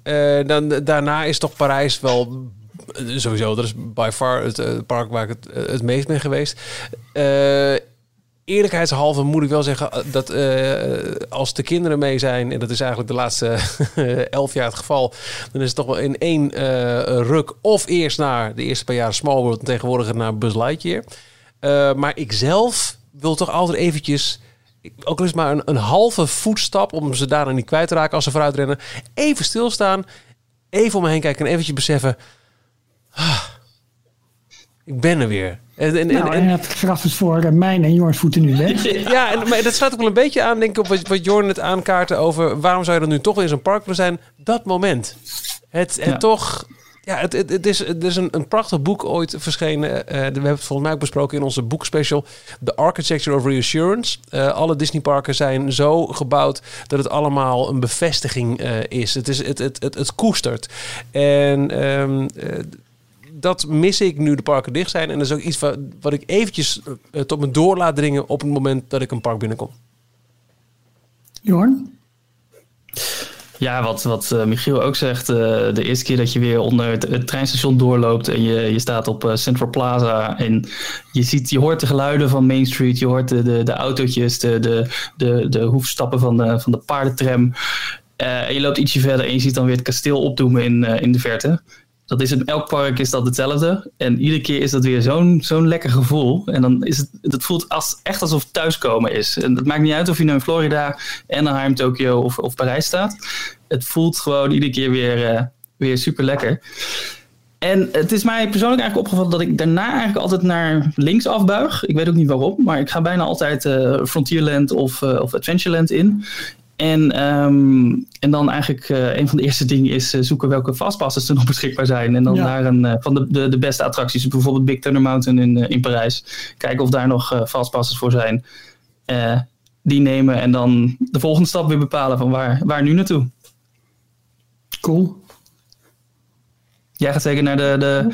dan, daarna is toch Parijs wel sowieso. Dat is by far het park waar ik het, het meest ben geweest. Eerlijkheidshalve moet ik wel zeggen eh, dat eh, als de kinderen mee zijn, en dat is eigenlijk de laatste elf jaar het geval, dan is het toch wel in één eh, ruk of eerst naar de eerste paar jaren Small World en tegenwoordig naar Buzz Lightyear. Maar ik zelf wil toch altijd eventjes, ook al maar een, een halve voetstap om ze daarna niet kwijt te raken als ze vooruit rennen, even stilstaan, even om me heen kijken en eventjes beseffen, ah, ik ben er weer. En, en, Nou, en, en het voor eh, mijn en Jorns voeten nu weg. ja, en, maar dat staat ook wel een beetje aan, denk ik, op wat, wat Jorn het aankaarten over waarom zou je dan nu toch weer in zo'n park willen zijn? Dat moment. Het, het Ja. toch. Ja, het, het, het is, het is een, een prachtig boek ooit verschenen. Eh, we hebben het volgens mij ook besproken in onze boekspecial. The Architecture of Reassurance. Eh, alle Disneyparken zijn zo gebouwd dat het allemaal een bevestiging is. Het, is het, het, het, het koestert. En ehm, eh, dat mis ik nu de parken dicht zijn. En dat is ook iets wat, wat ik eventjes eh, tot me door laat dringen op het moment dat ik een park binnenkom. Jorn? Ja, wat, wat eh, Michiel ook zegt, eh, de eerste keer dat je weer onder het, het treinstation doorloopt en je, je staat op eh, Central Plaza en je, ziet, je hoort de geluiden van Main Street, je hoort de, de, de autootjes, de, de, de, de hoefstappen van de, van de paardentram. Eh, en je loopt ietsje verder en je ziet dan weer het kasteel opdoemen in, eh, in de verte. Dat is in elk park is dat hetzelfde. En iedere keer is dat weer zo'n zo'n lekker gevoel. En dan is het, het voelt als, echt alsof thuiskomen is. En het maakt niet uit of je nu in Florida, Anaheim, Tokio of, of Parijs staat. Het voelt gewoon iedere keer weer, eh, weer super lekker. En het is mij persoonlijk eigenlijk opgevallen dat ik daarna eigenlijk altijd naar links afbuig. Ik weet ook niet waarom, maar ik ga bijna altijd eh, Frontierland of, eh, of Adventureland in. En, ehm, en dan eigenlijk eh, een van de eerste dingen is eh, zoeken welke fastpasses er nog beschikbaar zijn. En dan Ja. naar een eh, van de, de, de beste attracties, bijvoorbeeld Big Thunder Mountain in, in Parijs. Kijken of daar nog fastpasses voor zijn. Die nemen en dan de volgende stap weer bepalen van waar, waar nu naartoe. Cool. Jij gaat zeker naar de, de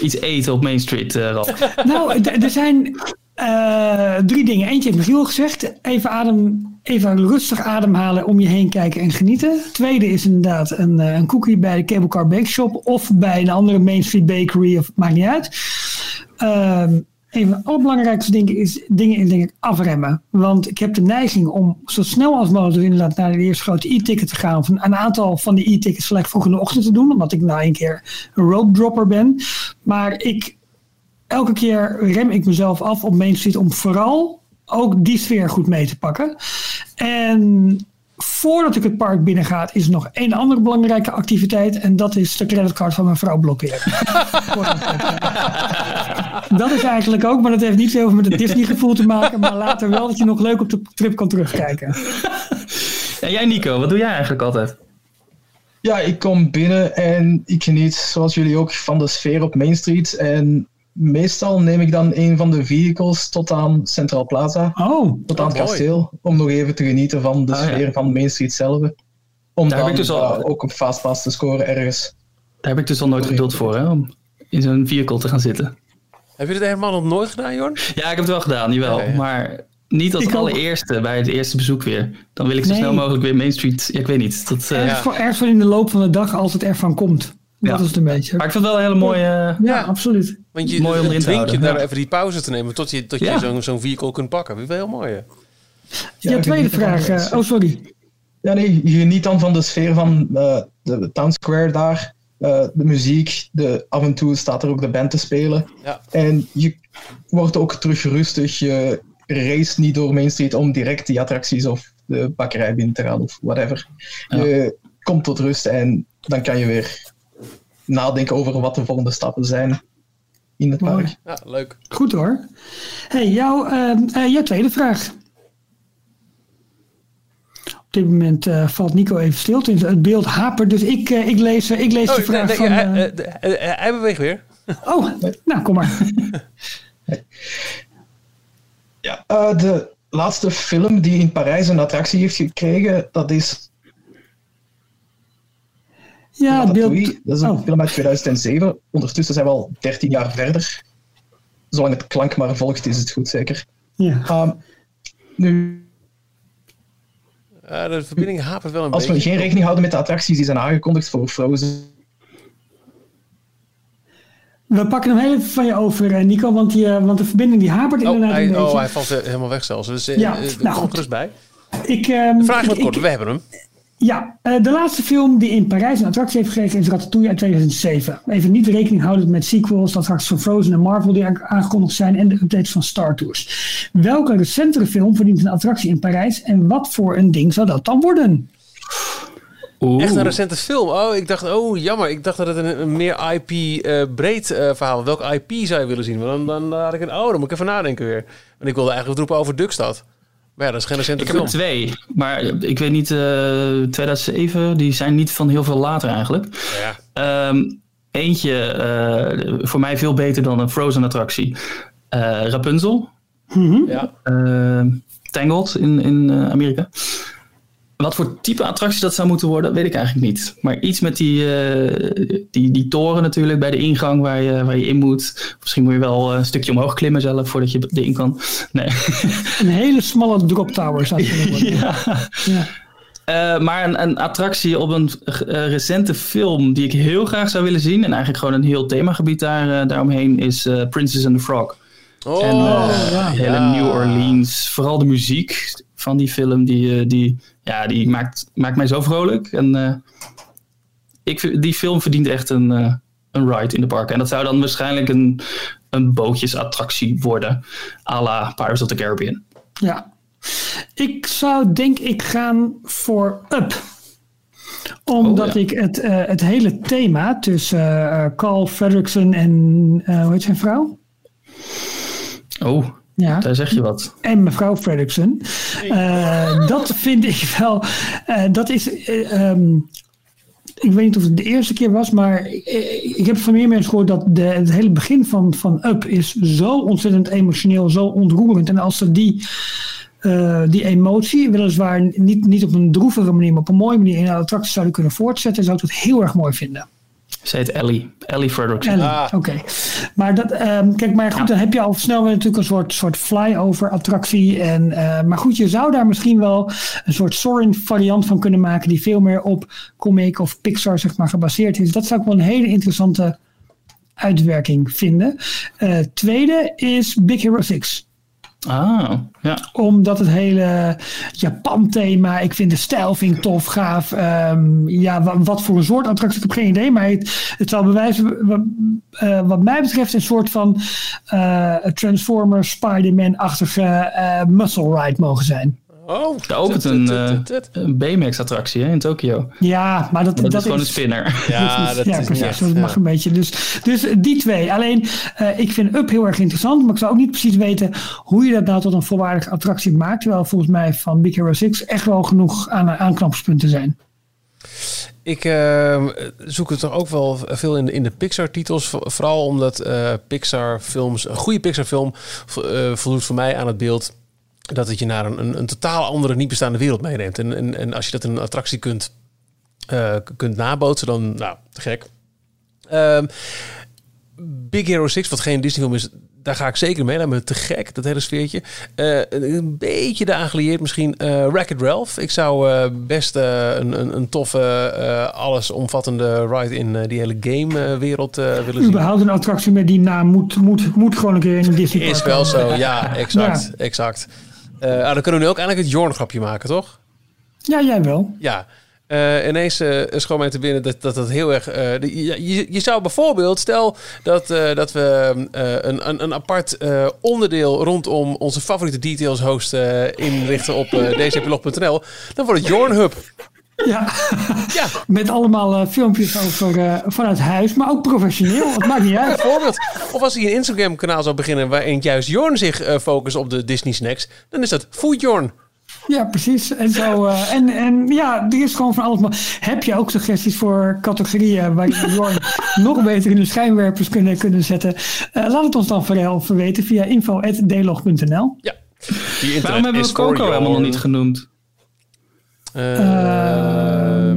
iets eten op Main Street, Ralf. Nou, er zijn eh, drie dingen. Eentje heeft Michiel gezegd. Even, adem, even rustig ademhalen, om je heen kijken en genieten. Tweede is inderdaad een, eh, een cookie bij de Cable Car Bake Shop. Of bij een andere Main Street Bakery. Of maakt niet uit. Ehm, een van de allerbelangrijkste dingen is, dingen denk ik afremmen. Want ik heb de neiging om zo snel als mogelijk inderdaad naar de eerste grote e-ticket te gaan. Of een aantal van die e-tickets gelijk vroeg in de ochtend te doen. Omdat ik nou een keer een rope dropper ben. Maar ik, elke keer rem ik mezelf af op Main Street om vooral ook die sfeer goed mee te pakken. En voordat ik het park binnenga, is er nog één andere belangrijke activiteit. En dat is de creditcard van mijn vrouw blokkeren. dat is eigenlijk ook, maar dat heeft niet zoveel met het Disney gevoel te maken. Maar later wel dat je nog leuk op de trip kan terugkijken. En jij Nico, wat doe jij eigenlijk altijd? Ja, ik kom binnen en ik geniet, zoals jullie ook, van de sfeer op Main Street. En meestal neem ik dan een van de vehicles tot aan Central Plaza, Oh, tot aan het mooi. kasteel, om nog even te genieten van de Ah, ja. sfeer van Main Street zelf. Om Daar heb ik dus al- ja, ook op Fastpass te scoren ergens. Daar heb ik dus al nooit geduld voor, hè, om in zo'n vehicle te gaan zitten. Heb je dit helemaal nog nooit gedaan, Jorn? Ja, ik heb het wel gedaan, jawel. Ja. Maar niet als Ik ook. allereerste, bij het eerste bezoek weer. Dan wil ik zo Nee. snel mogelijk weer Main Street. Ja, ik weet niet. Dat, eh, ergens, voor, ergens voor in de loop van de dag als het ervan komt. Dat Ja. is het een beetje. Maar ik vind het wel een hele mooie... eh, ja, absoluut. Want je Mooi om erin te je houden, daar ja. even die pauze te nemen tot je, tot je Ja. zo'n zo'n vehicle kunt pakken. Dat is wel heel mooi. hè? Ja, tweede vraag. eh, oh, sorry. Ja, nee, je geniet dan van de sfeer van eh, de Town Square daar. eh, de muziek, de, af en toe staat er ook de band te spelen. Ja. En je wordt ook terug rustig. Je race niet door Main Street om direct die attracties of de bakkerij binnen te gaan of whatever. Je komt tot rust en dan kan je weer nadenken over wat de volgende stappen zijn in het park. Ja, leuk. Goed hoor. Hey, jouw, ehm, eh, jouw tweede vraag. Op dit moment eh, valt Nico even stil. Het beeld hapert, dus ik, eh, ik lees, ik lees de Oh, vraag nee, van... hij, de- hij beweegt weer. oh, nou kom maar. Ja, eh, de laatste film die in Parijs een attractie heeft gekregen, dat is Ja, beeld... Dat is een Oh, film uit 2007. Ondertussen zijn we al 13 jaar verder. Zolang het klank maar volgt, is het goed zeker. ja. Um, nu, Ja, de verbinding hapert wel een als we beetje. geen rekening houden met de attracties die zijn aangekondigd voor Frozen, We pakken hem heel even van je over, eh, Nico, want, die, eh, want de verbinding die hapert Oh, inderdaad hij, een beetje. oh, hij valt eh, helemaal weg zelfs. Dus eh, Ja, eh, nou kom goed. gerust bij. Ik, ehm, Vraag wat ik- kort, ik- we hebben hem. Ja, eh, de laatste film die in Parijs een attractie heeft gekregen is Ratatouille uit 2007. Even niet rekening houden met sequels, dat straks van Frozen en Marvel die aan- aangekondigd zijn en de updates van Star Tours. Welke recentere film verdient een attractie in Parijs en wat voor een ding zou dat dan worden? Oeh. Echt een recente film. Oh, ik dacht, oh jammer. Ik dacht dat het een, een meer IP-breed eh, verhaal was. Welk IP zou je willen zien? Want dan, dan, dan had ik een, oh, dan moet ik even nadenken weer. Want ik wilde eigenlijk roepen over Duckstad. Maar ja, dat is geen recente Ik heb film. er twee, maar ik weet niet, eh 2007, die zijn niet van heel veel later eigenlijk. Ja. Ehm, eentje, eh, voor mij veel beter dan een Frozen attractie. Eh, Rapunzel, ja. eh, Tangled in, in eh, Amerika. Wat voor type attractie dat zou moeten worden, weet ik eigenlijk niet. Maar iets met die, eh, die, die toren natuurlijk bij de ingang waar je, waar je in moet. Misschien moet je wel een stukje omhoog klimmen zelf voordat je erin kan. Nee. Een hele smalle drop tower zou het kunnen worden. ja. Ja. Eh, maar een, een attractie op een eh, recente film die ik heel graag zou willen zien. En eigenlijk gewoon een heel themagebied daar, eh, daaromheen is eh, Princess and the Frog. Oh, en eh, ja. hele Ja. New Orleans. Vooral de muziek van die film, die, eh, die, ja, die maakt, maakt mij zo vrolijk. En eh, ik, die film verdient echt een, eh, een ride in de park. En dat zou dan waarschijnlijk een, een bootjesattractie worden. à la Pirates of the Caribbean. Ja. Ik zou denk ik gaan voor Up. Omdat Oh, ja. ik het, het hele thema tussen Carl Fredrickson en hoe heet zijn vrouw? Oh, Ja. daar zeg je wat. en mevrouw Fredrickson. Eh, dat vind ik wel. eh, dat is. eh, ehm, ik weet niet of het de eerste keer was, maar ik, ik heb van meer mensen gehoord dat de, het hele begin van, van Up is zo ontzettend emotioneel, zo ontroerend. En als ze die, eh, die emotie, weliswaar niet, niet op een droevige manier, maar op een mooie manier in een attractie zouden kunnen voortzetten, zou ik dat heel erg mooi vinden. Ze heet Ellie. Ellie Fredrickson. Ellie, Ah. oké. Maar dat, ehm, kijk, maar goed, Ja. dan heb je al snel weer natuurlijk een soort, soort flyover attractie. En, eh, maar goed, je zou daar misschien wel een soort Soarin variant van kunnen maken die veel meer op comic of Pixar zeg maar gebaseerd is. Dat zou ik wel een hele interessante uitwerking vinden. Eh, tweede is Big Hero 6 Ah, ja. omdat het hele Japan-thema, ik vind de stijl vind ik tof, gaaf. Ehm, ja, wat, voor een soort attractie, ik heb geen idee. Maar het, het zal bewijzen, wat, eh, wat mij betreft, een soort van uh, Transformer, Spider-Man-achtige eh, muscle ride mogen zijn. Oh, Er opent een, eh, een BMX-attractie in Tokio. Ja, maar dat, is gewoon een spinner. Ja, dat is precies. dat mag een beetje. Dus, dus die twee. Alleen, eh, ik vind Up heel erg interessant, maar ik zou ook niet precies weten hoe je dat nou tot een volwaardige attractie maakt. Terwijl volgens mij van Big Hero 6 echt wel genoeg aan aanknopingspunten zijn. Ik eh, zoek het toch ook wel veel in de, in de Pixar-titels. Vo- Vooral omdat eh, Pixar-films, een goede Pixar-film, vo- eh, voldoet voor mij aan het beeld dat het je naar een, een, een totaal andere, niet bestaande wereld meeneemt. En, en, en als je dat in een attractie kunt, eh, kunt nabootsen, dan, nou, te gek. Ehm, Big Hero 6, wat geen Disney-film is, daar ga ik zeker mee. Lijkt me te gek, dat hele sfeertje. Eh, een beetje de aangelieerd misschien uh, Wreck-It Ralph. Ik zou eh, best eh, een, een, een toffe, eh, allesomvattende ride in eh, die hele game-wereld willen zien. Überhaupt een attractie met die naam moet, moet, moet gewoon een keer in een Disney Is wel zo, ja, exact. exact. Eh, ah, dan kunnen we nu ook eigenlijk het Jorn-grapje maken, toch? Ja, jij wel. Ja. Uh, ineens uh, schoon mij te binnen dat dat, dat heel erg. De, je, je zou bijvoorbeeld, stel dat, dat we een, een, een apart onderdeel rondom onze favoriete details host inrichten op dcplog.nl, dan wordt het Jornhub. Ja. ja, met allemaal filmpjes over vanuit huis, maar ook professioneel. Het maakt niet uit. Bijvoorbeeld. Of als hij een Instagram-kanaal zou beginnen waarin juist Jorn zich focust op de Disney snacks, dan is dat Food Jorn. Ja, precies. En, zo, uh, en, en ja, er is gewoon van alles. Maar heb je ook suggesties voor categorieën waar je Jorn nog beter in de schijnwerpers kunnen, kunnen zetten? Uh, laat het ons dan vooral weten via info.dlog.nl. Ja. Waarom hebben we Coco helemaal nog niet genoemd? Uh,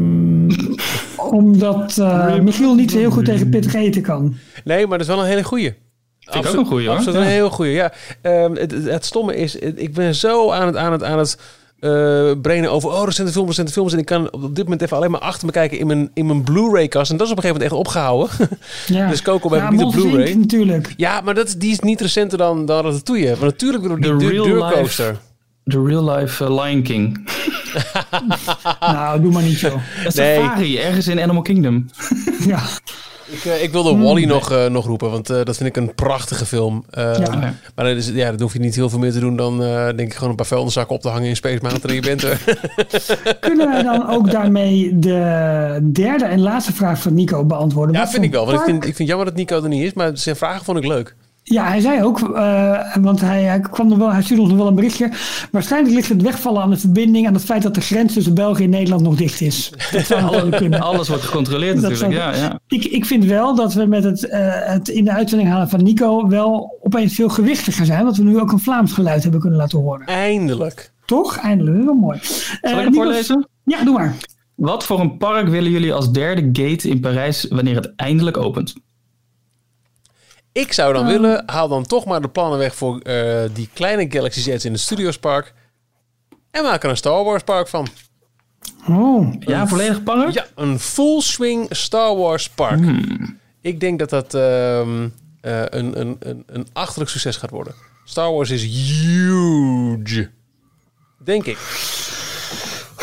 omdat uh, Michiel niet zo heel goed tegen pittig eten kan. Nee, maar dat is wel een hele goeie. Vind ik ook een goeie hoor. Absoluut ja. een heel goeie, ja. Um, het, het, het, stomme is, ik ben zo aan het, aan het, aan het uh, brainen over... oh, recente films, recente films... en ik kan op dit moment even alleen maar achter me kijken in mijn, in mijn Blu-ray-kast. En dat is op een gegeven moment echt opgehouden. Ja. dus Coco bij ja, niet op Blu-ray. natuurlijk. Ja, maar dat, die is niet recenter dan, dan Ratatouille. Maar natuurlijk door die de deurcoaster. De real life uh, Lion King. nou, doe maar niet zo. Een safari, ergens in Animal Kingdom. ja. Ik, uh, ik wilde mm, Wally nog, uh, nog roepen, want uh, dat vind ik een prachtige film. ja. Maar dat is, ja, dan hoef je niet heel veel meer te doen dan denk ik gewoon een paar vuilniszakken op te hangen in Space Mountain en je bent er. Kunnen wij dan ook daarmee de derde en laatste vraag van Nico beantwoorden? Ja, Wat vind ik wel. Want ik vind, ik vind jammer dat Nico er niet is, maar zijn vragen vond ik leuk. Ja, hij zei ook, uh, want hij, hij, kwam nog wel, hij stuurde ons nog wel een berichtje. Waarschijnlijk ligt het wegvallen aan de verbinding, aan het feit dat de grens tussen België en Nederland nog dicht is. Dat zou Alle, kunnen. Alles wordt gecontroleerd natuurlijk. Zou, ja, ja. Ik, ik vind wel dat we met het, uh, het in de uitzending halen van Nico wel opeens veel gewichtiger zijn. Dat we nu ook een Vlaams geluid hebben kunnen laten horen. Eindelijk. Toch? Eindelijk. Wel mooi. Zal uh, ik het voorlezen? Ja, doe maar. Wat voor een park willen jullie als derde gate in Parijs wanneer het eindelijk opent? Ik zou dan um. willen, haal dan toch maar de plannen weg voor uh, die kleine Galaxy's Edge in het Studios Park. En maak er een Star Wars park van. Oh, ja, een volledig park? Ja, een full swing Star Wars park. Hmm. Ik denk dat dat um, uh, een, een, een, een achterlijk succes gaat worden. Star Wars is huge. Denk ik.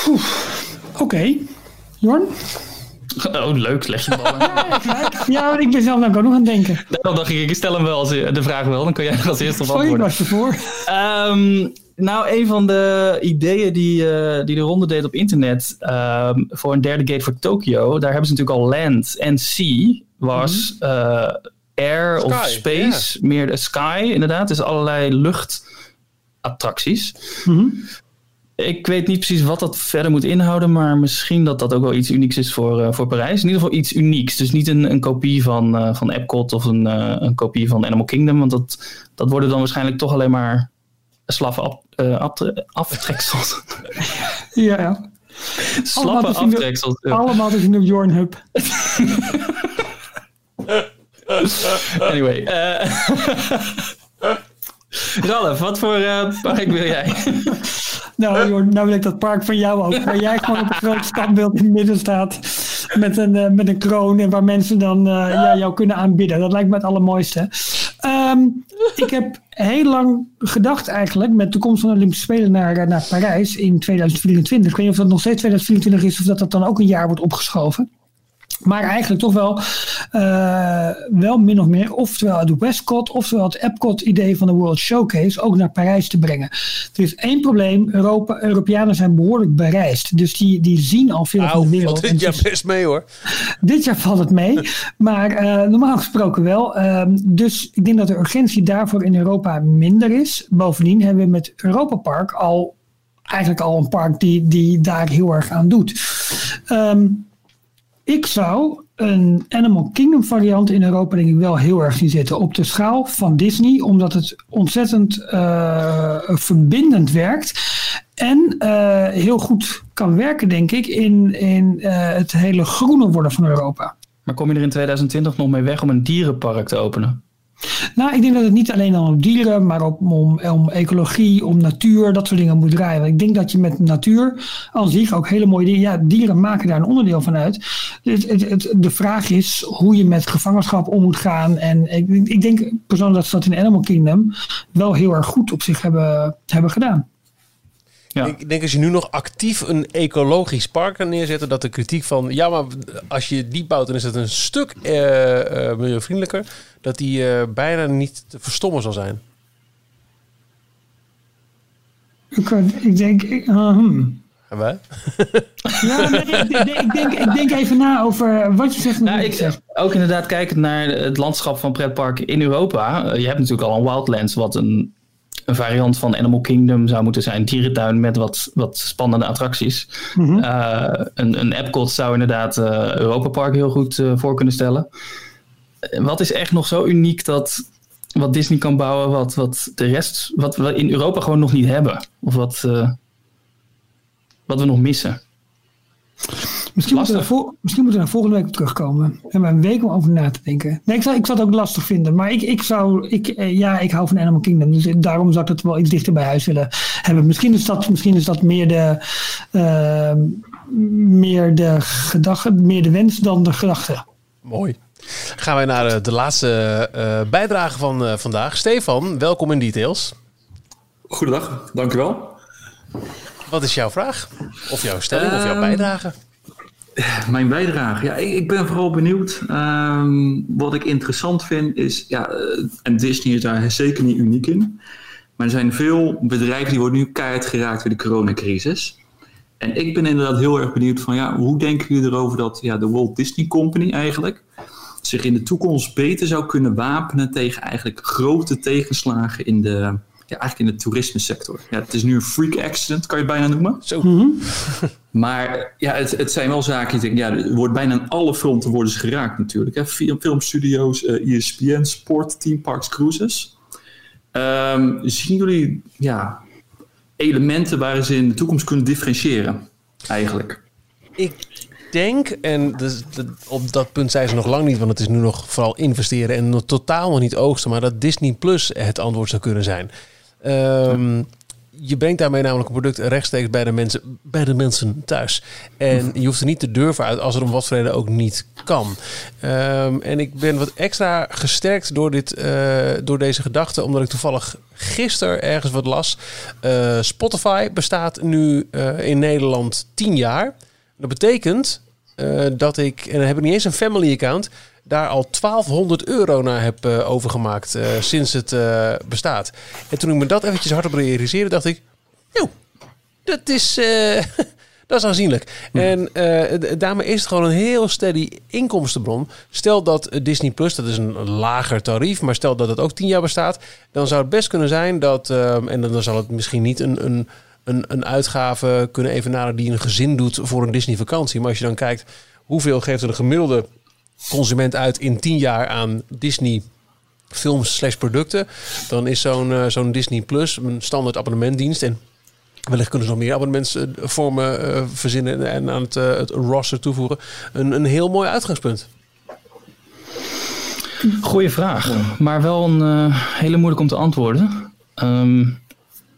Oké. Okay. Jorn? Oh, leuk, leg je ballen. ja, ik ben zelf ook nog aan het denken. Dan dacht ik, ik stel hem wel als, de vraag wel, dan kan jij als eerste op Sorry, antwoorden. was ervoor. Um, nou, een van de ideeën die, uh, die de ronde deed op internet um, voor een derde gate voor Tokyo, daar hebben ze natuurlijk al land en sea, was mm -hmm. uh, air sky, of space, yeah. meer de sky inderdaad. Dus allerlei luchtattracties. Mm -hmm. Ik weet niet precies wat dat verder moet inhouden, maar misschien dat dat ook wel iets unieks is voor, uh, voor Parijs. In ieder geval iets unieks. Dus niet een, een kopie van, uh, van Epcot of een, uh, een kopie van Animal Kingdom. Want dat, dat worden dan waarschijnlijk toch alleen maar slappe af, aftreksels. ja, ja. Slappe aftreksels. Ja. Allemaal dus in de Jorn Hub. anyway. Ralf, wat voor park wil jij? Nou, joh, nou wil ik dat park van jou ook. Waar jij gewoon op een groot standbeeld in het midden staat. met, een, eh, met een kroon en waar mensen dan eh, ja, jou kunnen aanbidden. Dat lijkt me het allermooiste. Ehm, ik heb heel lang gedacht eigenlijk met de komst van de Olympische Spelen naar, eh, naar Parijs in 2024. Ik weet niet of dat nog steeds 2024 is of dat dat dan ook een jaar wordt opgeschoven. Maar eigenlijk toch wel, eh, wel min of meer, oftewel het Westcott, oftewel het Epcot-idee van de World Showcase ook naar Parijs te brengen. Er is één probleem: Europa, Europeanen zijn behoorlijk bereisd. Dus die, die zien al veel van de wereld. dit jaar best mee hoor. dit jaar valt het mee, maar eh, normaal gesproken wel. Ehm, dus ik denk dat de urgentie daarvoor in Europa minder is. Bovendien hebben we met Europa Park al eigenlijk al een park die, die daar heel erg aan doet. Ehm, ik zou een Animal Kingdom variant in Europa denk ik wel heel erg zien zitten. Op de schaal van Disney, omdat het ontzettend eh, verbindend werkt. En eh, heel goed kan werken, denk ik, in, in eh, het hele groene worden van Europa. Maar kom je er in 2020 nog mee weg om een dierenpark te openen? Nou, ik denk dat het niet alleen dan om dieren, maar ook om, om ecologie, om natuur, dat soort dingen moet draaien. Want ik denk dat je met natuur aan zich ook hele mooie dingen. Ja, dieren maken daar een onderdeel van uit. Het, het- de vraag is hoe je met gevangenschap om moet gaan. En ik, ik denk persoonlijk dat ze dat in Animal Kingdom wel heel erg goed op zich hebben, hebben gedaan. Ja. Ik denk als je nu nog actief een ecologisch park kan neerzetten, dat de kritiek van ja, maar als je die bouwt, dan is het een stuk eh, eh, milieuvriendelijker, dat die eh, bijna niet te verstommen zal zijn. Ik, ik denk. ik-. En wij? Ja, nee, ik, denk- ik, denk, ik denk even na over wat je zegt. Nou, ik ook inderdaad kijkend naar het landschap van pretparken in Europa. Je hebt natuurlijk al een Wildlands, wat een, een variant van Animal Kingdom zou moeten zijn. Dierentuin met wat, wat spannende attracties. Eh, een, een Epcot zou inderdaad eh Europa Park heel goed eh, voor kunnen stellen. Wat is echt nog zo uniek dat wat Disney kan bouwen, wat, wat de rest, wat we in Europa gewoon nog niet hebben? Of wat, wat we nog missen? Misschien moeten, we misschien moeten we er volgende week op terugkomen. We hebben een week om over na te denken. Nee, ik zou, ik zou het ook lastig vinden. Maar ik, ik zou, ik, eh, ja, ik hou van Animal Kingdom. Dus daarom zou ik het wel iets dichter bij huis willen hebben. Misschien is dat, misschien is dat meer de, eh, meer de gedachte, meer de wens dan de gedachte. Mooi. Gaan wij naar de, de laatste eh, bijdrage van eh, vandaag. Stefan, welkom in Details. Goedendag, dank u wel. Wat is jouw vraag? Of jouw stelling of jouw Ehm, bijdrage? Mijn bijdrage. Ja, ik, ik ben vooral benieuwd. Ehm, wat ik interessant vind is, ja, eh, en Disney is daar zeker niet uniek in. Maar er zijn veel bedrijven die worden nu keihard geraakt door de coronacrisis. En ik ben inderdaad heel erg benieuwd van, ja, hoe denken jullie erover dat ja, de Walt Disney Company eigenlijk zich in de toekomst beter zou kunnen wapenen tegen eigenlijk grote tegenslagen in de, ja, eigenlijk in de toerismesector. Ja, het is nu een freak accident, kan je het bijna noemen. Zo. Maar ja, het, het zijn wel zaken. die Ik denk, ja, er wordt bijna aan alle fronten worden ze geraakt natuurlijk. Hè. Film, filmstudio's, eh ESPN, sport, team parks, cruises. Ehm, zien jullie ja, elementen waar ze in de toekomst kunnen differentiëren? Eigenlijk. Ik denk, en dus, dat- op dat punt zijn ze nog lang niet, want het is nu nog vooral investeren en nog totaal nog niet oogsten, maar dat Disney Plus het antwoord zou kunnen zijn. Ehm, Je brengt daarmee namelijk een product rechtstreeks bij de mensen, bij de mensen thuis. En je hoeft er niet de deur voor uit als er om wat voor reden ook niet kan. Ehm, en ik ben wat extra gesterkt door, dit, eh, door deze gedachte, omdat ik toevallig gisteren ergens wat las. Eh, Spotify bestaat nu eh, in Nederland 10 jaar. Dat betekent dat ik, en dan heb ik niet eens een family account, daar al 1200 euro naar heb eh, overgemaakt eh, sinds het eh, bestaat. En toen ik me dat eventjes hardop realiseerde, dacht ik, joh, dat is, dat is aanzienlijk. En eh, d- daarmee is het gewoon een heel steady inkomstenbron. Stel dat Disney Plus, dat is een lager tarief, maar stel dat het ook 10 jaar bestaat, dan zou het best kunnen zijn dat, en dan, dan zal het misschien niet een, een, een, een uitgave kunnen evenaren die een gezin doet voor een Disney vakantie. Maar als je dan kijkt, hoeveel geeft er een gemiddelde consument uit in 10 jaar aan Disney films slash producten, dan is zo'n eh, zo'n Disney Plus een standaard abonnementdienst. En wellicht kunnen ze nog meer abonnementsvormen eh, verzinnen en aan het, eh, het roster toevoegen. Een, een heel mooi uitgangspunt. Goeie vraag, maar wel een eh, hele moeilijk om te antwoorden. Ehm,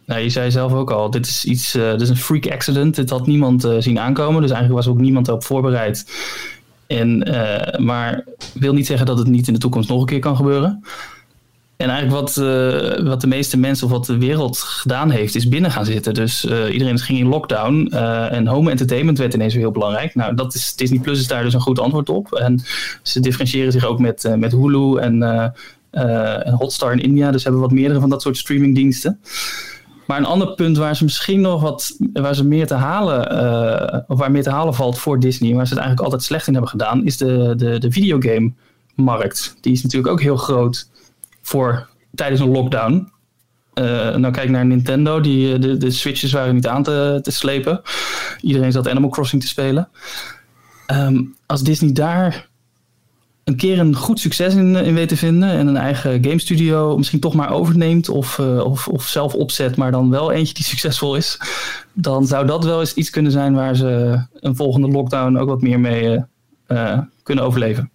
nou, je zei zelf ook al, dit is iets, eh, dit is een freak accident. Dit had niemand eh, zien aankomen, dus eigenlijk was ook niemand erop voorbereid. En, uh, maar wil niet zeggen dat het niet in de toekomst nog een keer kan gebeuren. En eigenlijk wat, uh, wat de meeste mensen of wat de wereld gedaan heeft, is binnen gaan zitten. Dus uh, iedereen ging in lockdown en home entertainment werd ineens weer heel belangrijk. Nou, dat is, Disney Plus is daar dus een goed antwoord op. En ze differentiëren zich ook met, met Hulu en, en Hotstar in India. Dus hebben wat meerdere van dat soort streamingdiensten. Maar een ander punt waar ze misschien nog wat, waar ze meer te halen, uh, of waar meer te halen valt voor Disney, waar ze het eigenlijk altijd slecht in hebben gedaan, is de, de, de videogame-markt. Die is natuurlijk ook heel groot voor tijdens een lockdown. Uh, nou kijk naar Nintendo, die, de, de Switches waren niet aan te, te slepen. Iedereen zat Animal Crossing te spelen. Um, als Disney daar een keer een goed succes in, in weet te vinden en een eigen game studio misschien toch maar overneemt of, uh, of, of zelf opzet, maar dan wel eentje die succesvol is, dan zou dat wel eens iets kunnen zijn waar ze een volgende lockdown ook wat meer mee uh, kunnen overleven.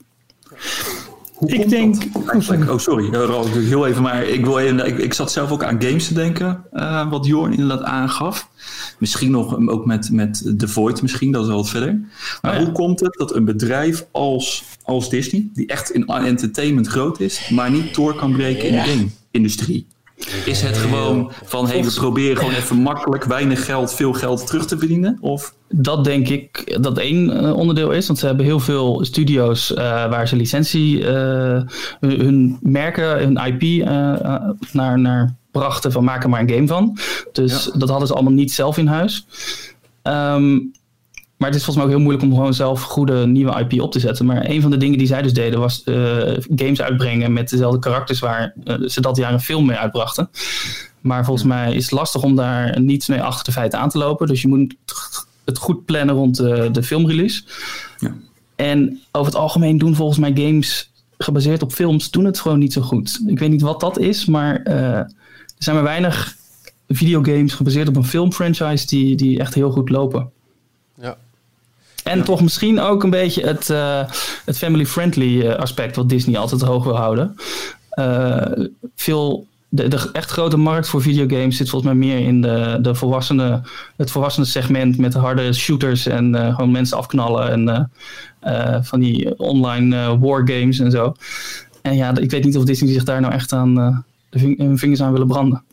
Hoe ik denk. Oh, sorry, oh, sorry. Uh, heel even, maar ik, wil even, ik, ik zat zelf ook aan games te denken, uh, wat Jorn inderdaad aangaf. Misschien nog ook met, met The Void, misschien, dat is wel wat verder. Maar oh, ja. hoe komt het dat een bedrijf als, als Disney, die echt in entertainment groot is, maar niet door kan breken in de game-industrie? Is het gewoon van, hey, we proberen gewoon even makkelijk, weinig geld, veel geld terug te verdienen? Of? Dat denk ik dat één uh, onderdeel is. Want ze hebben heel veel studio's uh, waar ze licentie, uh, hun merken, hun IP naar, naar brachten van maken maar een game van. Dus ja. dat hadden ze allemaal niet zelf in huis. Um, maar het is volgens mij ook heel moeilijk om gewoon zelf goede nieuwe IP op te zetten. Maar een van de dingen die zij dus deden was uh, games uitbrengen met dezelfde karakters waar uh, ze dat jaar een film mee uitbrachten. Maar volgens mij is het lastig om daar niets mee achter de feiten aan te lopen. Dus je moet het goed plannen rond de, de filmrelease. Ja. En over het algemeen doen volgens mij games gebaseerd op films doen het gewoon niet zo goed. Ik weet niet wat dat is, maar uh, er zijn maar weinig videogames gebaseerd op een filmfranchise die, die echt heel goed lopen. Ja. En ja. toch misschien ook een beetje het, uh, het family-friendly uh, aspect wat Disney altijd hoog wil houden. Uh, veel, de, de, echt grote markt voor videogames zit volgens mij meer in de, de volwassene, het volwassenen segment met harde shooters en gewoon mensen afknallen en van die online wargames en zo. En ja, ik weet niet of Disney zich daar nou echt aan de ving hun vingers aan willen branden.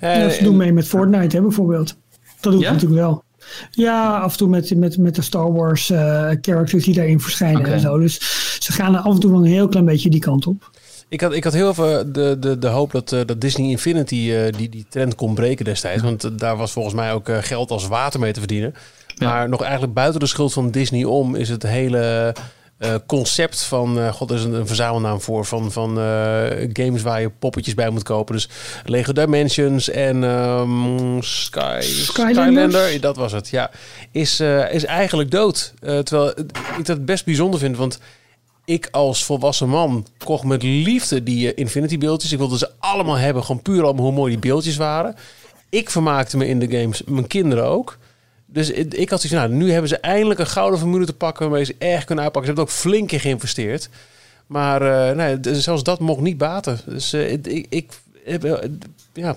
Ja, ze doen mee met Fortnite hè, bijvoorbeeld. Dat doet ja? natuurlijk wel. Ja, af en toe met, met, met de Star Wars uh, characters die daarin verschijnen okay. en zo. Dus ze gaan er af en toe wel een heel klein beetje die kant op. Ik had, ik had heel even de, de, de hoop dat, uh, dat Disney Infinity uh, die, die trend kon breken destijds. Want daar was volgens mij ook geld als water mee te verdienen. Ja. Maar nog eigenlijk buiten de schuld van Disney om is het hele uh, concept van, uh, god, er is een, een verzamelnaam voor, van, van uh, games waar je poppetjes bij moet kopen. Dus Lego Dimensions en um, Sky, Skylander, dat was het, ja. Is, is eigenlijk dood. terwijl ik dat best bijzonder vind, want ik als volwassen man kocht met liefde die Infinity beeldjes. Ik wilde ze allemaal hebben, gewoon puur om hoe mooi die beeldjes waren. Ik vermaakte me in de games, mijn kinderen ook. Dus ik had zoiets nou, nu hebben ze eindelijk een gouden formule te pakken waarmee ze erg kunnen uitpakken. Ze hebben ook flink in geïnvesteerd. Maar uh, nee, zelfs dat mocht niet baten. Dus uh, ik, ik, heb, uh, ja,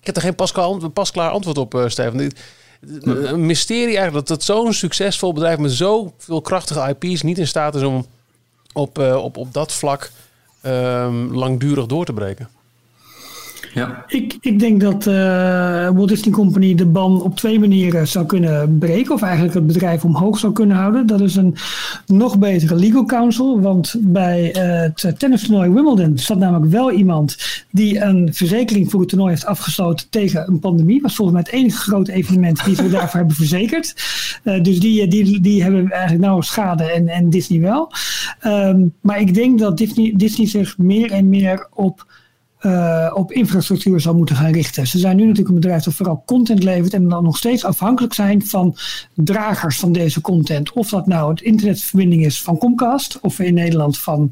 ik heb er geen pasklaar, pasklaar antwoord op, Steven. Een mysterie eigenlijk dat, dat zo'n succesvol bedrijf met zoveel krachtige IP's niet in staat is om op, op, op dat vlak um, langdurig door te breken. Ja. Ik, ik denk dat uh, Walt Disney Company de ban op twee manieren zou kunnen breken. Of eigenlijk het bedrijf omhoog zou kunnen houden. Dat is een nog betere legal counsel. Want bij uh, het tennistoernooi Wimbledon zat namelijk wel iemand die een verzekering voor het toernooi heeft afgesloten tegen een pandemie. Dat was volgens mij het enige grote evenement die ze daarvoor hebben verzekerd. Uh, dus die, die, die hebben eigenlijk nou schade en, en Disney wel. Um, maar ik denk dat Disney, Disney zich meer en meer op uh, op infrastructuur zou moeten gaan richten. Ze zijn nu natuurlijk een bedrijf dat vooral content levert en dan nog steeds afhankelijk zijn van dragers van deze content. Of dat nou het internetverbinding is van Comcast, of in Nederland van,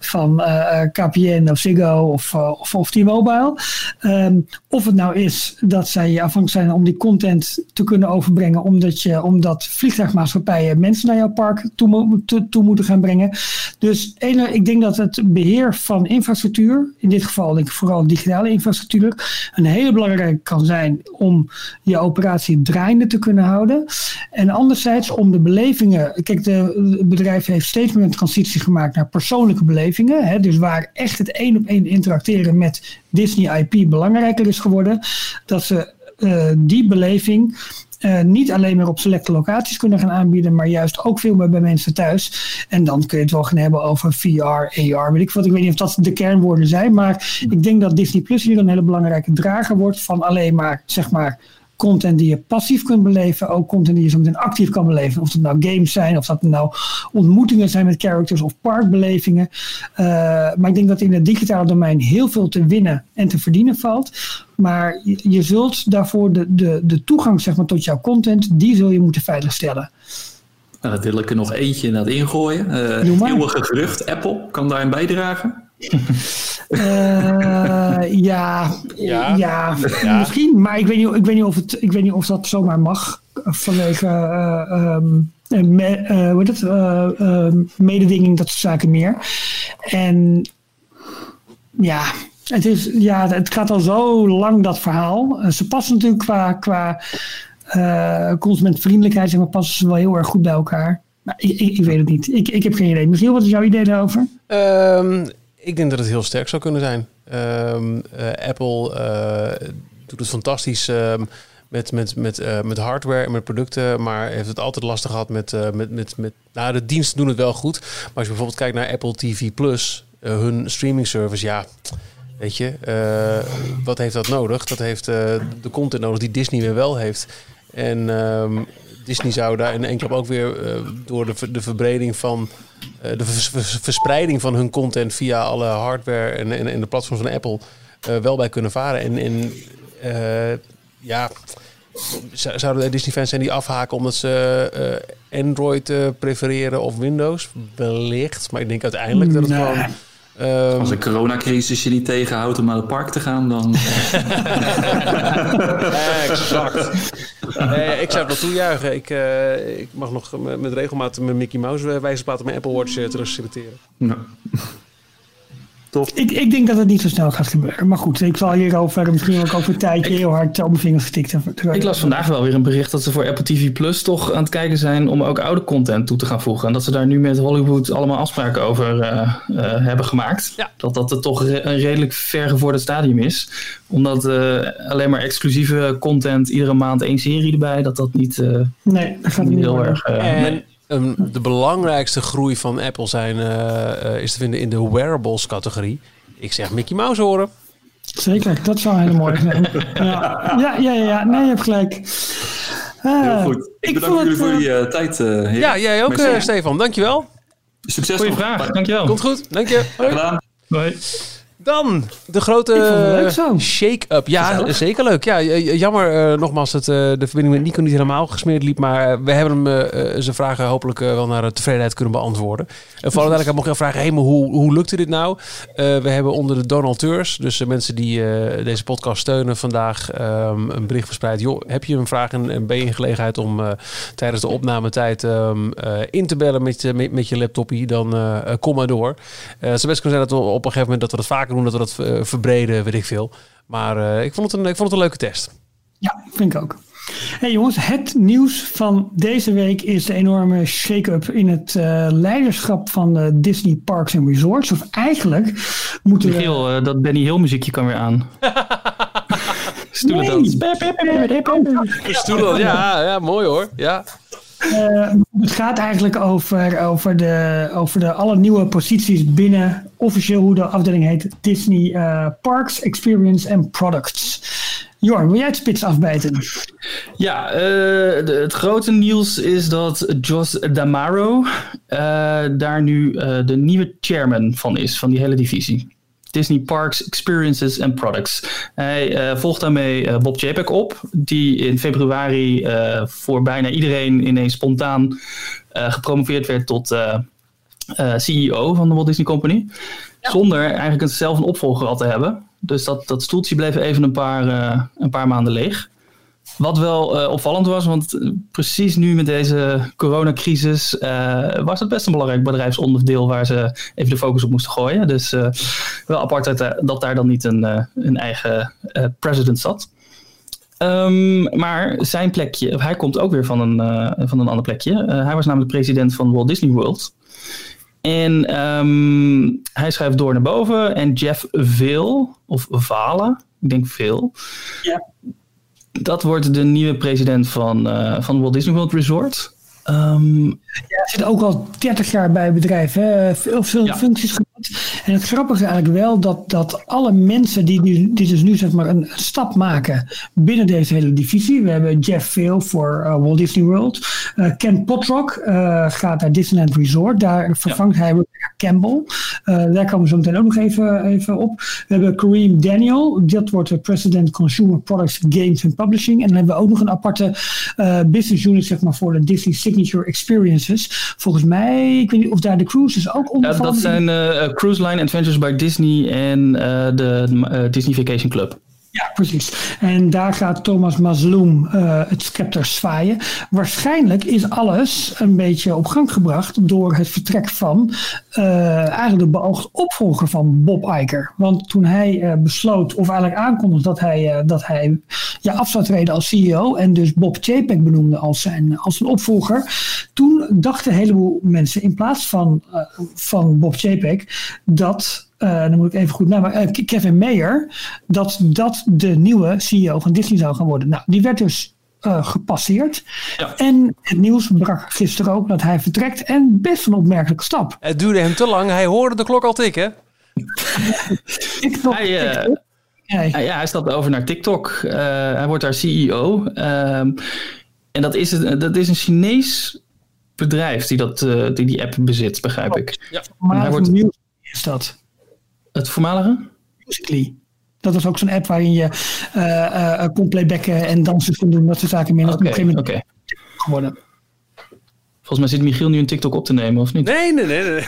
van uh, KPN of Ziggo of, of, T-Mobile. Um, of het nou is dat zij afhankelijk zijn om die content te kunnen overbrengen, omdat, je, omdat vliegtuigmaatschappijen mensen naar jouw park toe, toe, toe moeten gaan brengen. Dus ik denk dat het beheer van infrastructuur, in dit geval vooral digitale infrastructuur, een hele belangrijke kan zijn om je operatie draaiende te kunnen houden. En anderzijds om de belevingen. Kijk, de, het bedrijf heeft steeds meer een transitie gemaakt naar persoonlijke belevingen. Hè, dus waar echt het één op één interacteren met Disney IP belangrijker is geworden. Dat ze uh, die beleving uh, niet alleen maar op selecte locaties kunnen gaan aanbieden, maar juist ook veel meer bij mensen thuis. En dan kun je het wel gaan hebben over VR, AR, weet ik wat. Ik weet niet of dat de kernwoorden zijn, maar ik denk dat Disney Plus hier een hele belangrijke drager wordt van alleen maar, zeg maar, content die je passief kunt beleven, ook content die je zo meteen actief kan beleven. Of dat nou games zijn, of dat nou ontmoetingen zijn met characters of parkbelevingen. Uh, maar ik denk dat in het digitale domein heel veel te winnen en te verdienen valt. Maar je, je zult daarvoor de, de, de toegang zeg maar, tot jouw content, die zul je moeten veiligstellen. Nou, dat wil ik er nog eentje in ingooien. Uh, eeuwige gerucht, Apple kan daarin bijdragen. Uh, ja, ja, ja, misschien. Maar ik weet, niet, ik, weet niet of het, ik weet niet of dat zomaar mag. Vanwege uh, um, me, uh, hoe het, mededinging, dat soort zaken meer. En ja, het, is, ja, het gaat al zo lang dat verhaal. ze passen natuurlijk qua, qua consumentvriendelijkheid, zeg maar, passen ze wel heel erg goed bij elkaar. Maar ik, ik, ik weet het niet. Ik, ik heb geen idee. Misschien wat is jouw idee daarover? Um, ik denk dat het heel sterk zou kunnen zijn. Um, uh, Apple uh, doet het fantastisch um, met, met, met, uh, met hardware en met producten, maar heeft het altijd lastig gehad met, met, met, met. Nou, de diensten doen het wel goed. Maar als je bijvoorbeeld kijkt naar Apple TV Plus, hun streaming service, ja. Weet je, wat heeft dat nodig? Dat heeft de content nodig die Disney weer wel heeft. En um, Disney zou daar in één klap ook weer door de, de verbreding van uh, de verspreiding van hun content via alle hardware en, en, en de platforms van Apple uh, wel bij kunnen varen. En, en ja, zouden er Disney-fans zijn die afhaken omdat ze Android prefereren of Windows? Wellicht, maar ik denk uiteindelijk dat het nee. gewoon Um, Als een coronacrisis je niet tegenhoudt om naar het park te gaan, dan. exact. Nee, ik zou het wel toejuichen. Ik, uh, ik mag nog met regelmaat met Mickey Mouse wijze praten mijn Apple Watch uh, terug selecteren. Ik, ik denk dat het niet zo snel gaat gebeuren. Maar goed, ik zal hierover misschien ook over een tijdje heel hard op mijn vingers getikt hebben. Ik las vandaag wel weer een bericht dat ze voor Apple TV Plus toch aan het kijken zijn om ook oude content toe te gaan voegen. En dat ze daar nu met Hollywood allemaal afspraken over uh, uh, hebben gemaakt. Ja. Dat dat er toch een redelijk vergevorderd stadium is. Omdat uh, alleen maar exclusieve content, iedere maand één serie erbij, dat dat niet, nee, dat gaat niet heel erg... En um, de belangrijkste groei van Apple zijn, uh, uh, is te vinden in de wearables categorie. Ik zeg Mickey Mouse horen. Zeker, dat zou heel mooi zijn. ja. Ja, ja, ja, nee, je hebt gelijk. Uh, heel goed. Ik bedank jullie voor die tijd. ja, jij ook, Stefan. Dankjewel. Succes. Goeie vraag, dankjewel. Komt goed, dank je. Hoi. Gedaan. Hoi. Dan de grote shake-up. Ja, zeker leuk. Ja, jammer uh, nogmaals dat uh, de verbinding met Nico niet helemaal gesmeerd liep. Maar uh, we hebben hem zijn vragen hopelijk wel naar tevredenheid kunnen beantwoorden. En vooral dadelijk mocht je vragen, hey, maar hoe, hoe lukte dit nou? we hebben onder de donateurs, dus mensen die deze podcast steunen vandaag, um, een bericht verspreid. Joh, heb je een vraag en, en ben je in gelegenheid om tijdens de opnametijd um, in te bellen met, met, met je laptopie, dan kom maar door. het zou best kunnen zijn dat we op een gegeven moment dat we dat vaker doen, dat we dat uh, verbreden, weet ik veel. Maar uh, ik, vond het een, ik vond het een leuke test. Ja, vind ik ook. Hey jongens, het nieuws van deze week is de enorme shake-up in het uh, leiderschap van de Disney Parks and Resorts. Of eigenlijk moeten we... Michiel, dat Benny Hill muziekje kan weer aan. Stoelendans. Nee. Stoelendans, ja, ja, mooi hoor. Ja. Uh, het gaat eigenlijk over, over, de, over de alle nieuwe posities binnen officieel hoe de afdeling heet Disney uh, Parks, Experience and Products. Jorn, wil jij het spits afbijten? Ja, de, het grote nieuws is dat Jos Damaro daar nu de nieuwe chairman van is, van die hele divisie. Disney Parks, Experiences and Products. Hij uh, volgt daarmee uh, Bob Chapek op, die in februari uh, voor bijna iedereen ineens spontaan gepromoveerd werd tot CEO van de Walt Disney Company. Ja. Zonder eigenlijk zelf een opvolger al te hebben. Dus dat, dat stoeltje bleef even een paar, een paar maanden leeg. Wat wel eh, opvallend was, want eh, precies nu met deze coronacrisis eh, was het best een belangrijk bedrijfsonderdeel waar ze even de focus op moesten gooien. Dus wel apart dat, dat daar dan niet een, een eigen president zat. Ehm, maar zijn plekje, hij komt ook weer van een, van een ander plekje. Hij was namelijk president van Walt Disney World. En ehm, hij schuift door naar boven. En Jeff Vail, of Vale, ik denk Vail. Ja. Dat wordt de nieuwe president van, eh, van Walt Disney World Resort. Ehm, Hij zit ook al 30 jaar bij het bedrijf. Hè? Veel, veel Ja. functies gehad. En het grappige is eigenlijk wel dat, dat alle mensen die, nu, die dus nu zeg maar een stap maken binnen deze hele divisie. We hebben Jeff Vail voor eh, Walt Disney World. Eh, Ken Potrock eh, gaat naar Disneyland Resort. Daar vervangt hij Campbell. Eh, daar komen we zo meteen ook nog even, even op. We hebben Kareem Daniel. Dat wordt de President Consumer Products Games and Publishing. En dan hebben we ook nog een aparte eh, business unit zeg maar, voor de Disney Signature Experiences. Volgens mij, ik weet niet of daar de cruises ook onder ja, dat vallen. zijn eh, Cruise Line Adventures by Disney en de Disney Vacation Club. Ja, precies. En daar gaat Thomas Masloum eh, het scepter zwaaien. Waarschijnlijk is alles een beetje op gang gebracht door het vertrek van eh, eigenlijk de beoogd opvolger van Bob Iger. Want toen hij eh, besloot, of eigenlijk aankondigde dat hij, dat hij ja, af zou treden als CEO en dus Bob Chapek benoemde als zijn, als zijn opvolger, toen dachten een heleboel mensen in plaats van, van Bob Chapek dat eh, dan moet ik even goed namen, eh, Kevin Mayer, dat dat de nieuwe CEO van Disney zou gaan worden. Nou, die werd dus eh, gepasseerd. Ja. En het nieuws brak gisteren ook dat hij vertrekt. En best een opmerkelijke stap. Het duurde hem te lang. Hij hoorde de klok al tikken. Ik nog, Hij, nee. Ja, ja, hij stapt over naar TikTok. Eh, hij wordt daar CEO. Ehm, en dat is, een, dat is een Chinees bedrijf die, dat, eh, die die app bezit, begrijp ik. maar hij wordt- Musical.ly is dat. Het voormalige? Musically. Dat was ook zo'n app waarin je eh, eh, eh, kon playbacken en dansen kon doen. Dat soort zaken meer. Dat is Oké, op een gegeven moment oké. geworden. Volgens mij zit Michiel nu een TikTok op te nemen, of niet? Nee, nee, nee. Nee,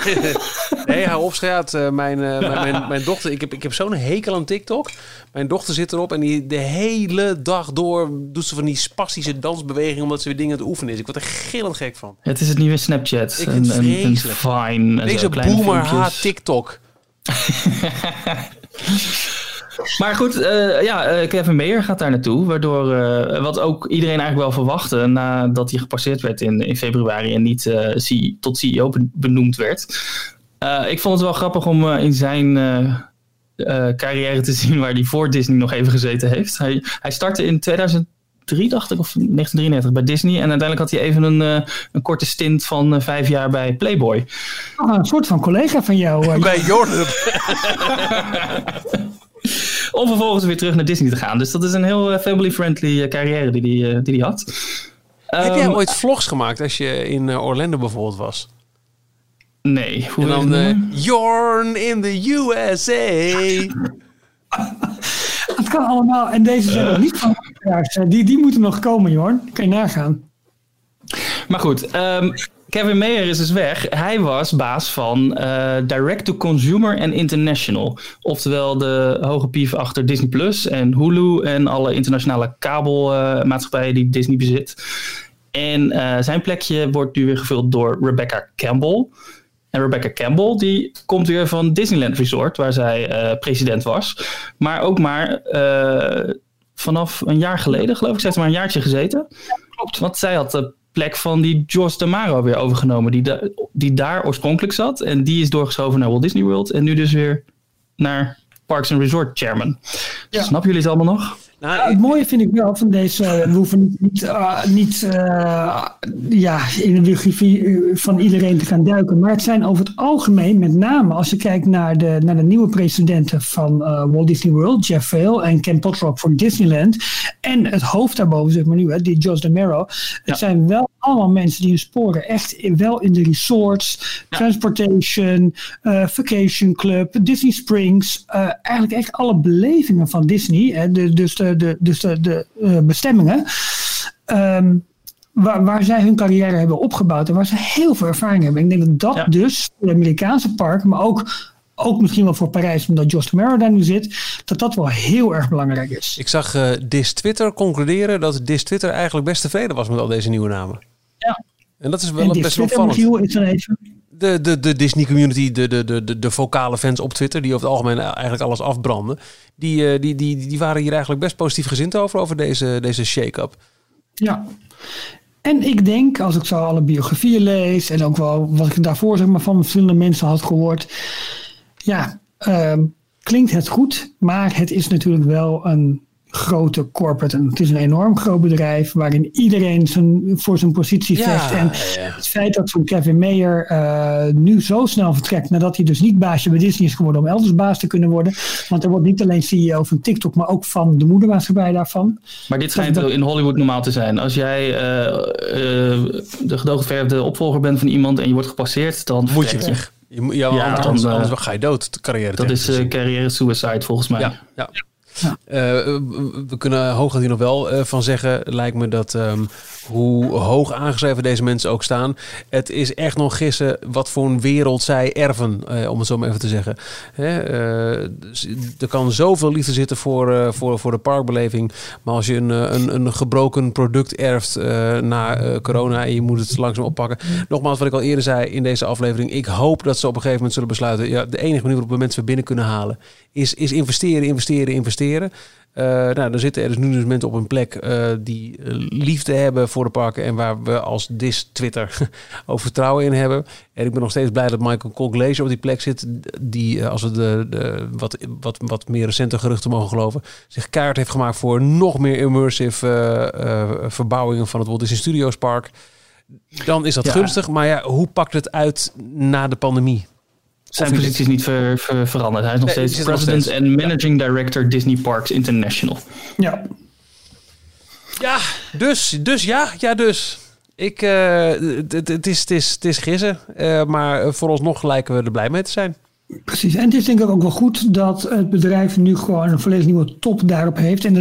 nee hou op, schaat. Eh, mijn, eh, mijn, mijn, mijn dochter, ik heb, ik heb zo'n hekel aan TikTok. Mijn dochter zit erop en die de hele dag door doet ze van die spastische dansbewegingen omdat ze weer dingen aan het oefenen is. Ik word er gillend gek van. Het is het nieuwe Snapchat. Ik en, vind het en, en vreselijk. Vine. En Deze zo, boomer haat TikTok. Maar goed, eh, ja, eh, Kevin Mayer gaat daar naartoe. Waardoor, eh, wat ook iedereen eigenlijk wel verwachtte nadat hij gepasseerd werd in, in februari en niet tot CEO ben- benoemd werd. Ik vond het wel grappig om in zijn carrière te zien waar hij voor Disney nog even gezeten heeft. Hij, hij startte in 2003, dacht ik, of 1993 bij Disney. En uiteindelijk had hij even een, eh, een korte stint van eh, vijf jaar bij Playboy. Ah, een soort van collega van jou. eh, Bij Jordan. Om vervolgens weer terug naar Disney te gaan. Dus dat is een heel family-friendly carrière die hij die, eh, die die had. Heb jij Ehm, ooit vlogs gemaakt als je in Orlando bijvoorbeeld was? Nee. Hoe En dan? Jorn in the USA. Het kan allemaal. En deze zijn nog niet van luisteraars. Die, die moeten nog komen, Jorn. Kan je nagaan. Maar goed, ehm, Kevin Mayer is dus weg. Hij was baas van eh, Direct to Consumer en International. Oftewel de hoge pief achter Disney Plus en Hulu en alle internationale kabelmaatschappijen die Disney bezit. En eh, zijn plekje wordt nu weer gevuld door Rebecca Campbell. En Rebecca Campbell die komt weer van Disneyland Resort, waar zij eh, president was. Maar ook maar eh, vanaf een jaar geleden, geloof ik. Ze heeft maar een jaartje gezeten. Klopt. Want zij had de plek van die George Damaro weer overgenomen. Die, da- die daar oorspronkelijk zat. En die is doorgeschoven naar Walt Disney World. En nu dus weer naar Parks and Resort Chairman. Snappen jullie het allemaal nog? Nou, Het mooie vind ik wel van deze. We hoeven niet, niet, eh, niet eh, ja, in de biografie eh, van iedereen te gaan duiken. Maar het zijn over het algemeen, met name als je kijkt naar de, naar de nieuwe presidenten van Walt Disney World, Jeff Vail en Ken Potrock voor Disneyland. En het hoofd daarboven, zeg maar nu, hè, die Josh DeMero. Het Ja. zijn wel allemaal mensen die hun sporen echt in- wel in de resorts, transportation, vacation club, Disney Springs. eigenlijk echt alle belevingen van Disney. Hè, de, dus de, de, dus de, de eh, bestemmingen. ehm, waar, waar zij hun carrière hebben opgebouwd en waar ze heel veel ervaring hebben. Ik denk dat dat Ja. dus voor de Amerikaanse parken, maar ook ook misschien wel voor Parijs, omdat Josh Romero daar nu zit, dat dat wel heel erg belangrijk is. Ik zag eh Dis Twitter concluderen dat Dis Twitter eigenlijk best tevreden was met al deze nieuwe namen. Ja. En dat is wel En een best wel opvallend. Michiel, is dan even. De, de, de Disney community, de, de, de, de, vocale fans op Twitter, die over het algemeen eigenlijk alles afbranden, die, eh, die, die, die waren hier eigenlijk best positief gezind over, over deze, deze shake-up. Ja. En ik denk, als ik zo alle biografieën lees en ook wel wat ik daarvoor zeg maar, van verschillende mensen had gehoord. Ja, ehm, klinkt het goed, maar het is natuurlijk wel een grote corporate. En het is een enorm groot bedrijf waarin iedereen zijn, voor zijn positie Ja, vecht. En ja. het feit dat zo'n Kevin Mayer eh, nu zo snel vertrekt nadat hij dus niet baasje bij Disney is geworden om elders baas te kunnen worden. Want er wordt niet alleen CEO van TikTok, maar ook van de moedermaatschappij daarvan. Maar dit schijnt dat- in Hollywood normaal te zijn. Als jij eh, eh, de gedoogverfde opvolger bent van iemand en je wordt gepasseerd, dan Moet je weg. Ja, Ja, anders, dan, anders ga je dood, de carrière. Dat is eh, carrière suicide volgens mij. Ja, Eh, we kunnen hooguit hier nog wel eh, van zeggen, lijkt me dat ehm, hoe hoog aangeschreven deze mensen ook staan, het is echt nog gissen wat voor een wereld zij erven, eh, om het zo maar even te zeggen. Hè, eh, er kan zoveel liefde zitten voor, eh, voor, voor de parkbeleving, maar als je een, eh, een, een gebroken product erft na corona en je moet het langzaam oppakken. Nogmaals, wat ik al eerder zei in deze aflevering, ik hoop dat ze op een gegeven moment zullen besluiten, ja, de enige manier waarop we mensen binnen kunnen halen, is, is investeren, investeren, investeren. Eh, nou, dan zitten er dus nu dus mensen op een plek eh, die eh, liefde hebben voor de parken en waar we als dis Twitter ook vertrouwen in hebben. En ik ben nog steeds blij dat Michael Colglazier op die plek zit, die als we de, de wat, wat, wat meer recente geruchten mogen geloven, zich kaart heeft gemaakt voor nog meer immersive verbouwingen van het Walt Disney Studios Park. Dan is dat Ja. gunstig, maar ja, hoe pakt het uit na de pandemie? Zijn positie is niet ver- ver- veranderd. Hij is nog Nee, steeds president en managing director Disney Parks International. Ja, Ja, dus, dus ja, ja, dus. Ik, eh, het- het het is, het is, het is gissen, eh, maar vooralsnog lijken we er blij mee te zijn. Precies, en het is denk ik ook wel goed dat het bedrijf nu gewoon een volledig nieuwe top daarop heeft. En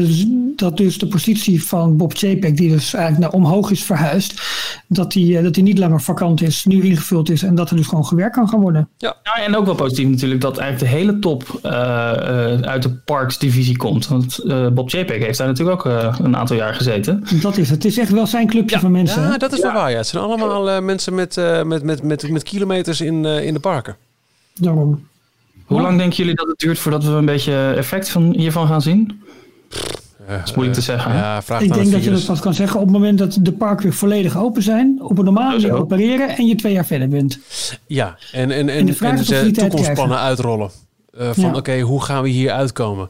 dat dus de positie van Bob Chapek, die dus eigenlijk naar omhoog is verhuisd, dat die, eh, dat die niet langer vakant is, nu ingevuld is en dat er dus gewoon gewerkt kan gaan worden. Ja, en ook wel positief natuurlijk dat eigenlijk de hele top eh, eh, uit de Parks divisie komt. Want eh, Bob Chapek heeft daar natuurlijk ook een aantal jaar gezeten. Dat is het. Het is echt wel zijn clubje van mensen. hè? Ja, dat is wel waar. Ja. Het zijn allemaal eh, mensen met, eh, met, met, met, met kilometers in, eh, in de parken. Daarom. Hoe lang denken jullie dat het duurt voordat we een beetje effect van, hiervan gaan zien? Dat is moeilijk te zeggen. hè? Ja, vraag Ik denk dat je dat pas kan zeggen op het moment dat de parken weer volledig open zijn, op een normale manier opereren en je twee jaar verder bent. Ja, en, en, en, En de vraag en is of ze we die tijd toekomstplannen uitrollen. Eh, van Ja. oké, hoe gaan we hier uitkomen?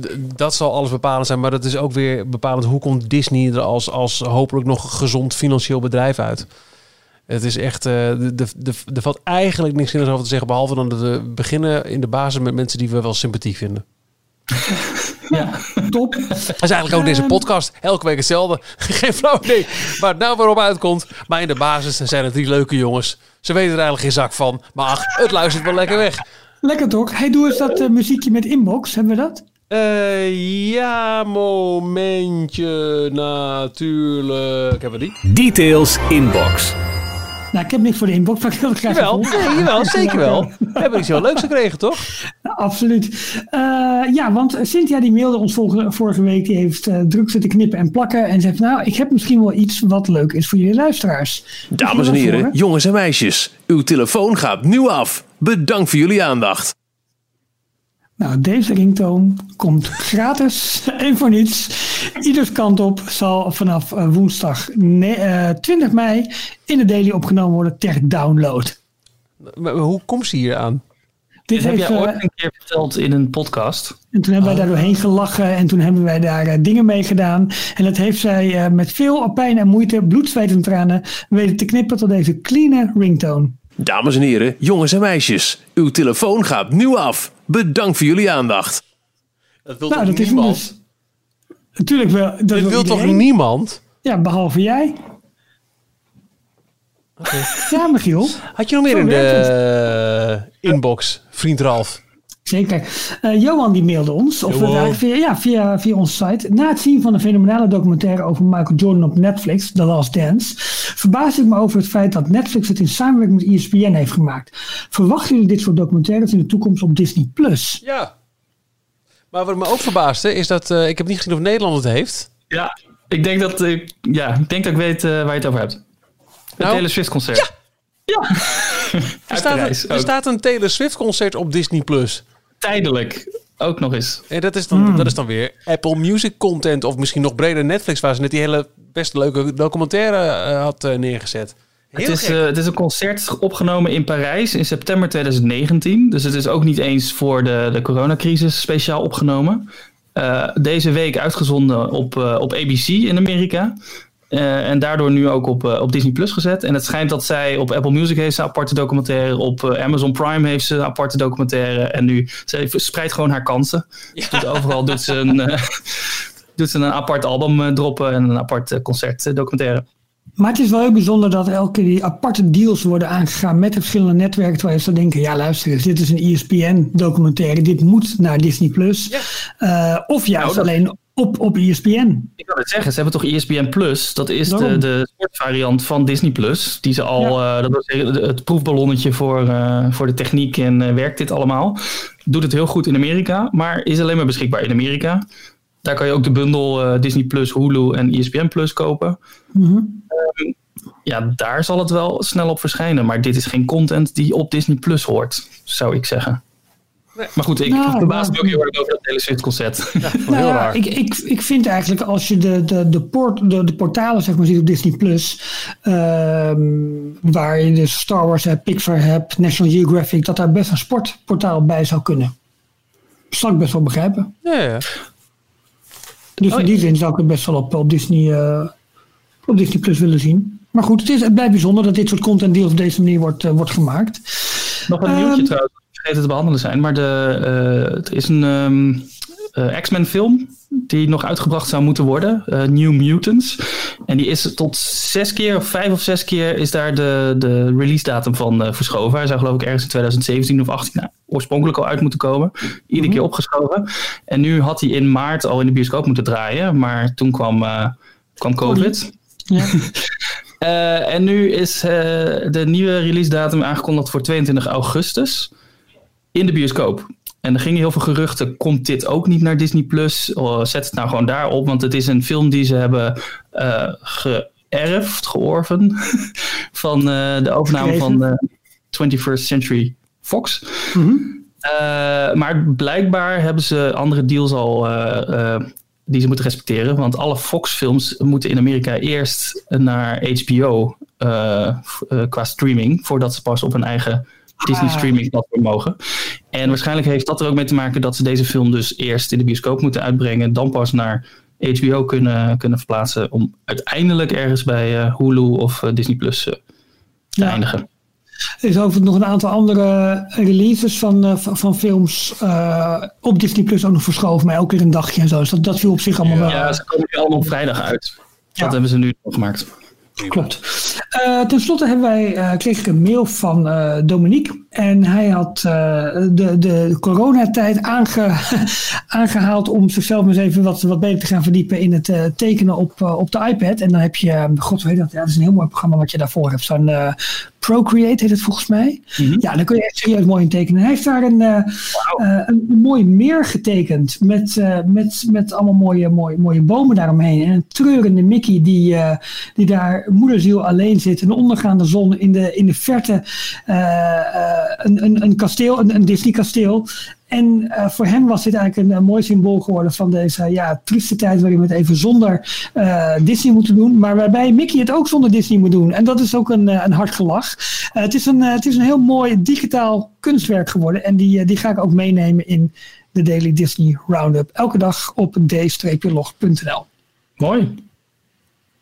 D- Dat zal alles bepalend zijn, maar dat is ook weer bepalend. Hoe komt Disney er als, als hopelijk nog gezond financieel bedrijf uit? Het is echt, eh, de, de, de, er valt eigenlijk niks in over te zeggen, behalve dan dat we beginnen in de basis met mensen die we wel sympathiek vinden. Ja. Top. Dat is eigenlijk ook deze Ehm. podcast. Elke week hetzelfde. Geen flauw idee waar het nou weer op uitkomt. Maar in de basis zijn het drie leuke jongens. Ze weten er eigenlijk geen zak van. Maar ach, het luistert wel lekker weg. Lekker toch? Hey, doe eens dat eh, muziekje met inbox. Hebben we dat? Eh, ja, momentje natuurlijk. Hebben we die? Details inbox. Nou, ik heb niks voor de inbox, maar ik wil het graag Jawel, even nee, jawel, zeker wel. We hebben iets heel leuks gekregen, toch? Absoluut. Eh, ja, want Cynthia die mailde ons vorige, vorige week. Die heeft eh, druk zitten knippen en plakken. En zegt, nou, ik heb misschien wel iets wat leuk is voor jullie luisteraars. Dames en heren, jongens en meisjes. Uw telefoon gaat nu af. Bedankt voor jullie aandacht. Nou, deze ringtone komt gratis en voor niets. Ieders kant op zal vanaf eh, woensdag ne- eh, 20 mei in de daily opgenomen worden ter download. Maar hoe komt ze hier aan? Dit heb heeft, jij eh, ooit een keer verteld in een podcast. En toen hebben wij daar doorheen gelachen en toen hebben wij daar dingen mee gedaan. En dat heeft zij eh, met veel pijn en moeite, bloed, zweet en tranen weten te knippen tot deze clean ringtone. Dames en heren, jongens en meisjes. Uw telefoon gaat nu af. Bedankt voor jullie aandacht. Dat wil nou, dat is hem dus. Natuurlijk wel. Dat Dit wil toch niemand? Ja, behalve jij. Ja, Michiel. Had je nog meer Zo in de inbox, vriend Ralf? Zeker. Eh, Johan die mailde ons, of eh, via, ja, via, via onze site. Na het zien van de fenomenale documentaire over Michael Jordan op Netflix, The Last Dance, verbaasde ik me over het feit dat Netflix het in samenwerking met ESPN heeft gemaakt. Verwachten jullie dit soort documentaires in de toekomst op Disney Plus? Ja. Maar wat me ook verbaasde is dat... eh, ik heb niet gezien of Nederland het heeft. Ja, ik denk dat, ik ja, ik denk dat ik weet waar je het over hebt. Het Nou? Taylor Swift concert. Ja! Er Uit staat, een, er staat een Taylor Swift concert op Disney+. Plus. Tijdelijk. Ook nog eens. En dat is, dan, dat is dan weer Apple Music content. Of misschien nog breder Netflix, waar ze net die hele best leuke documentaire eh, had eh, neergezet. Heel Het is, eh, het is een concert opgenomen in Parijs in september 2019. Dus het is ook niet eens voor de, de coronacrisis speciaal opgenomen. Eh, deze week uitgezonden op, eh, op ABC in Amerika. Eh, en daardoor nu ook op, eh, op Disney Plus gezet. En het schijnt dat zij op Apple Music heeft ze een aparte documentaire. Op eh, Amazon Prime heeft ze een aparte documentaire. En nu ze spreidt gewoon haar kansen. Doet overal doet ze een, doet ze een apart album droppen en een apart concert documentaire. Maar het is wel heel bijzonder dat elke keer die aparte deals worden aangegaan met de verschillende netwerken. Terwijl je zou denken, ja luister eens, dit is een ESPN documentaire. Dit moet naar Disney+. Plus. Eh, of juist Nou, dat- alleen op, op ESPN. Ik wil het zeggen, ze hebben toch ESPN Plus? Dat is de, Daarom. de sportvariant van Disney Plus. Die ze al, eh, dat was het proefballonnetje voor, eh, voor de techniek en eh, werkt dit allemaal. Doet het heel goed in Amerika, maar is alleen maar beschikbaar in Amerika. Daar kan je ook de bundel Disney Plus, Hulu en ESPN Plus kopen. Mhm. Ehm, ja, daar zal het wel snel op verschijnen. Maar dit is geen content die op Disney Plus hoort, zou ik zeggen. Maar goed, ik Nou, verbaas me ook heel erg over dat hele. Nou ja, ik, ik, ik vind eigenlijk als je de, de, de, port, de, de portalen zeg maar, ziet op Disney Plus, ehm, waar je dus Star Wars hebt, Pixar hebt, National Geographic, dat daar best een sportportaal bij zou kunnen. Zal ik best wel begrijpen. Ja, ja. Dus Oh, in ja. die zin zou ik het best wel op, op, Disney, eh, op Disney Plus willen zien. Maar goed, het, is, het blijft bijzonder dat dit soort content deals op deze manier wordt, eh, wordt gemaakt. Nog een Ehm, nieuwtje trouwens, dat ik vergeten te behandelen zijn. Maar de, eh, het is een eh, X-Men film die nog uitgebracht zou moeten worden. eh, New Mutants. En die is tot zes keer, of vijf of zes keer, is daar de, de release datum van verschoven. Hij zou geloof ik ergens in 2017 of 18 nou, oorspronkelijk al uit moeten komen. Iedere keer opgeschoven. En nu had hij in maart al in de bioscoop moeten draaien. Maar toen kwam, kwam COVID. Ja. En nu is de nieuwe release datum aangekondigd voor 22 augustus in de bioscoop. En er gingen heel veel geruchten, komt dit ook niet naar Disney+. Plus? Oh, zet het nou gewoon daarop, want het is een film die ze hebben eh, geërfd, georven, van eh, de overname van eh 21st Century Fox. Eh, maar blijkbaar hebben ze andere deals al eh, eh, die ze moeten respecteren. Want alle Fox-films moeten in Amerika eerst naar HBO eh, eh, qua streaming, voordat ze pas op hun eigen Disney Ah. streaming platform mogen. En waarschijnlijk heeft dat er ook mee te maken dat ze deze film dus eerst in de bioscoop moeten uitbrengen, dan pas naar HBO kunnen, kunnen verplaatsen om uiteindelijk ergens bij eh, Hulu of eh, Disney Plus eh, te Ja. eindigen. Er is overigens nog een aantal andere releases van, van, films op Disney Plus ook nog verschoven, maar elke keer een dagje en zo. Dus dat, dat viel op zich allemaal wel. Ja, ze komen nu allemaal op vrijdag uit. Dat hebben ze nu nog gemaakt. Klopt. Eh, ten slotte hebben wij, eh, kreeg ik een mail van eh, Dominique. En hij had de, de coronatijd aange, aangehaald om zichzelf eens even wat, wat beter te gaan verdiepen in het tekenen op, op de iPad. En dan heb je, god weet dat, ja, dat is een heel mooi programma wat je daarvoor hebt. Zo'n Procreate heet het volgens mij. Ja, daar kun je echt serieus mooi in tekenen. Hij heeft daar een, eh, eh, een, een mooi meer getekend met, eh, met, met allemaal mooie, mooie, mooie bomen daaromheen. En een treurende Mickey die, die daar moederziel alleen zit. Een ondergaande zon in de, in de verte. een, een, een kasteel, een, een Disney kasteel. En eh, voor hem was dit eigenlijk een, een mooi symbool geworden van deze ja, trieste tijd waarin we het even zonder eh, Disney moeten doen. Maar waarbij Mickey het ook zonder Disney moet doen. En dat is ook een, eh, een hard gelach. Eh, het, is een, eh, het is een heel mooi digitaal kunstwerk geworden. En die, eh, die ga ik ook meenemen in de Daily Disney Roundup. Elke dag op d-log.nl. Mooi.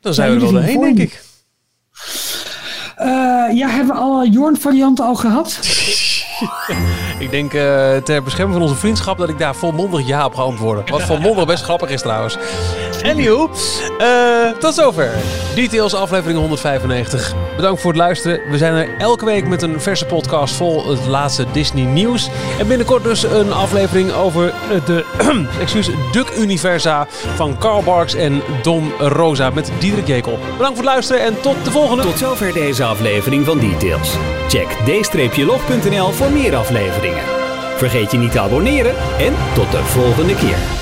Dan zijn we er wel zien doorheen, denk ik. Eh, ja, hebben we alle Jorn varianten al gehad? Ik denk eh, ter bescherming van onze vriendschap dat ik daar volmondig ja op ga antwoorden. Wat volmondig best grappig is trouwens. Anywho, Eh, tot zover. Details aflevering 195. Bedankt voor het luisteren. We zijn er elke week met een verse podcast vol het laatste Disney nieuws. En binnenkort dus een aflevering over de excuus, Duck Universa van Carl Barks en Don Rosa met Diederik Jekel. Bedankt voor het luisteren en tot de volgende. Tot zover deze aflevering van Details. Check d-log.nl voor meer afleveringen. Vergeet je niet te abonneren en tot de volgende keer.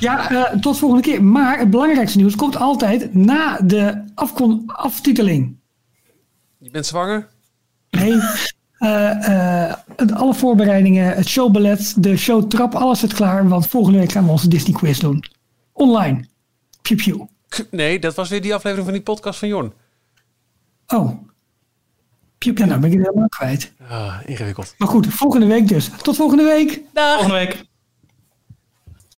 Ja, eh, tot volgende keer. Maar het belangrijkste nieuws komt altijd na de afkon aftiteling. Je bent zwanger? Nee. eh, eh, alle voorbereidingen, het showballet, de showtrap, alles zit klaar. Want volgende week gaan we onze Disney quiz doen. Online. Pew pew. Nee, dat was weer die aflevering van die podcast van Jorn. Oh. Pew pew, nou ben ik het helemaal kwijt. Ah, ingewikkeld. Maar goed, volgende week dus. Tot volgende week. Dag. Volgende week.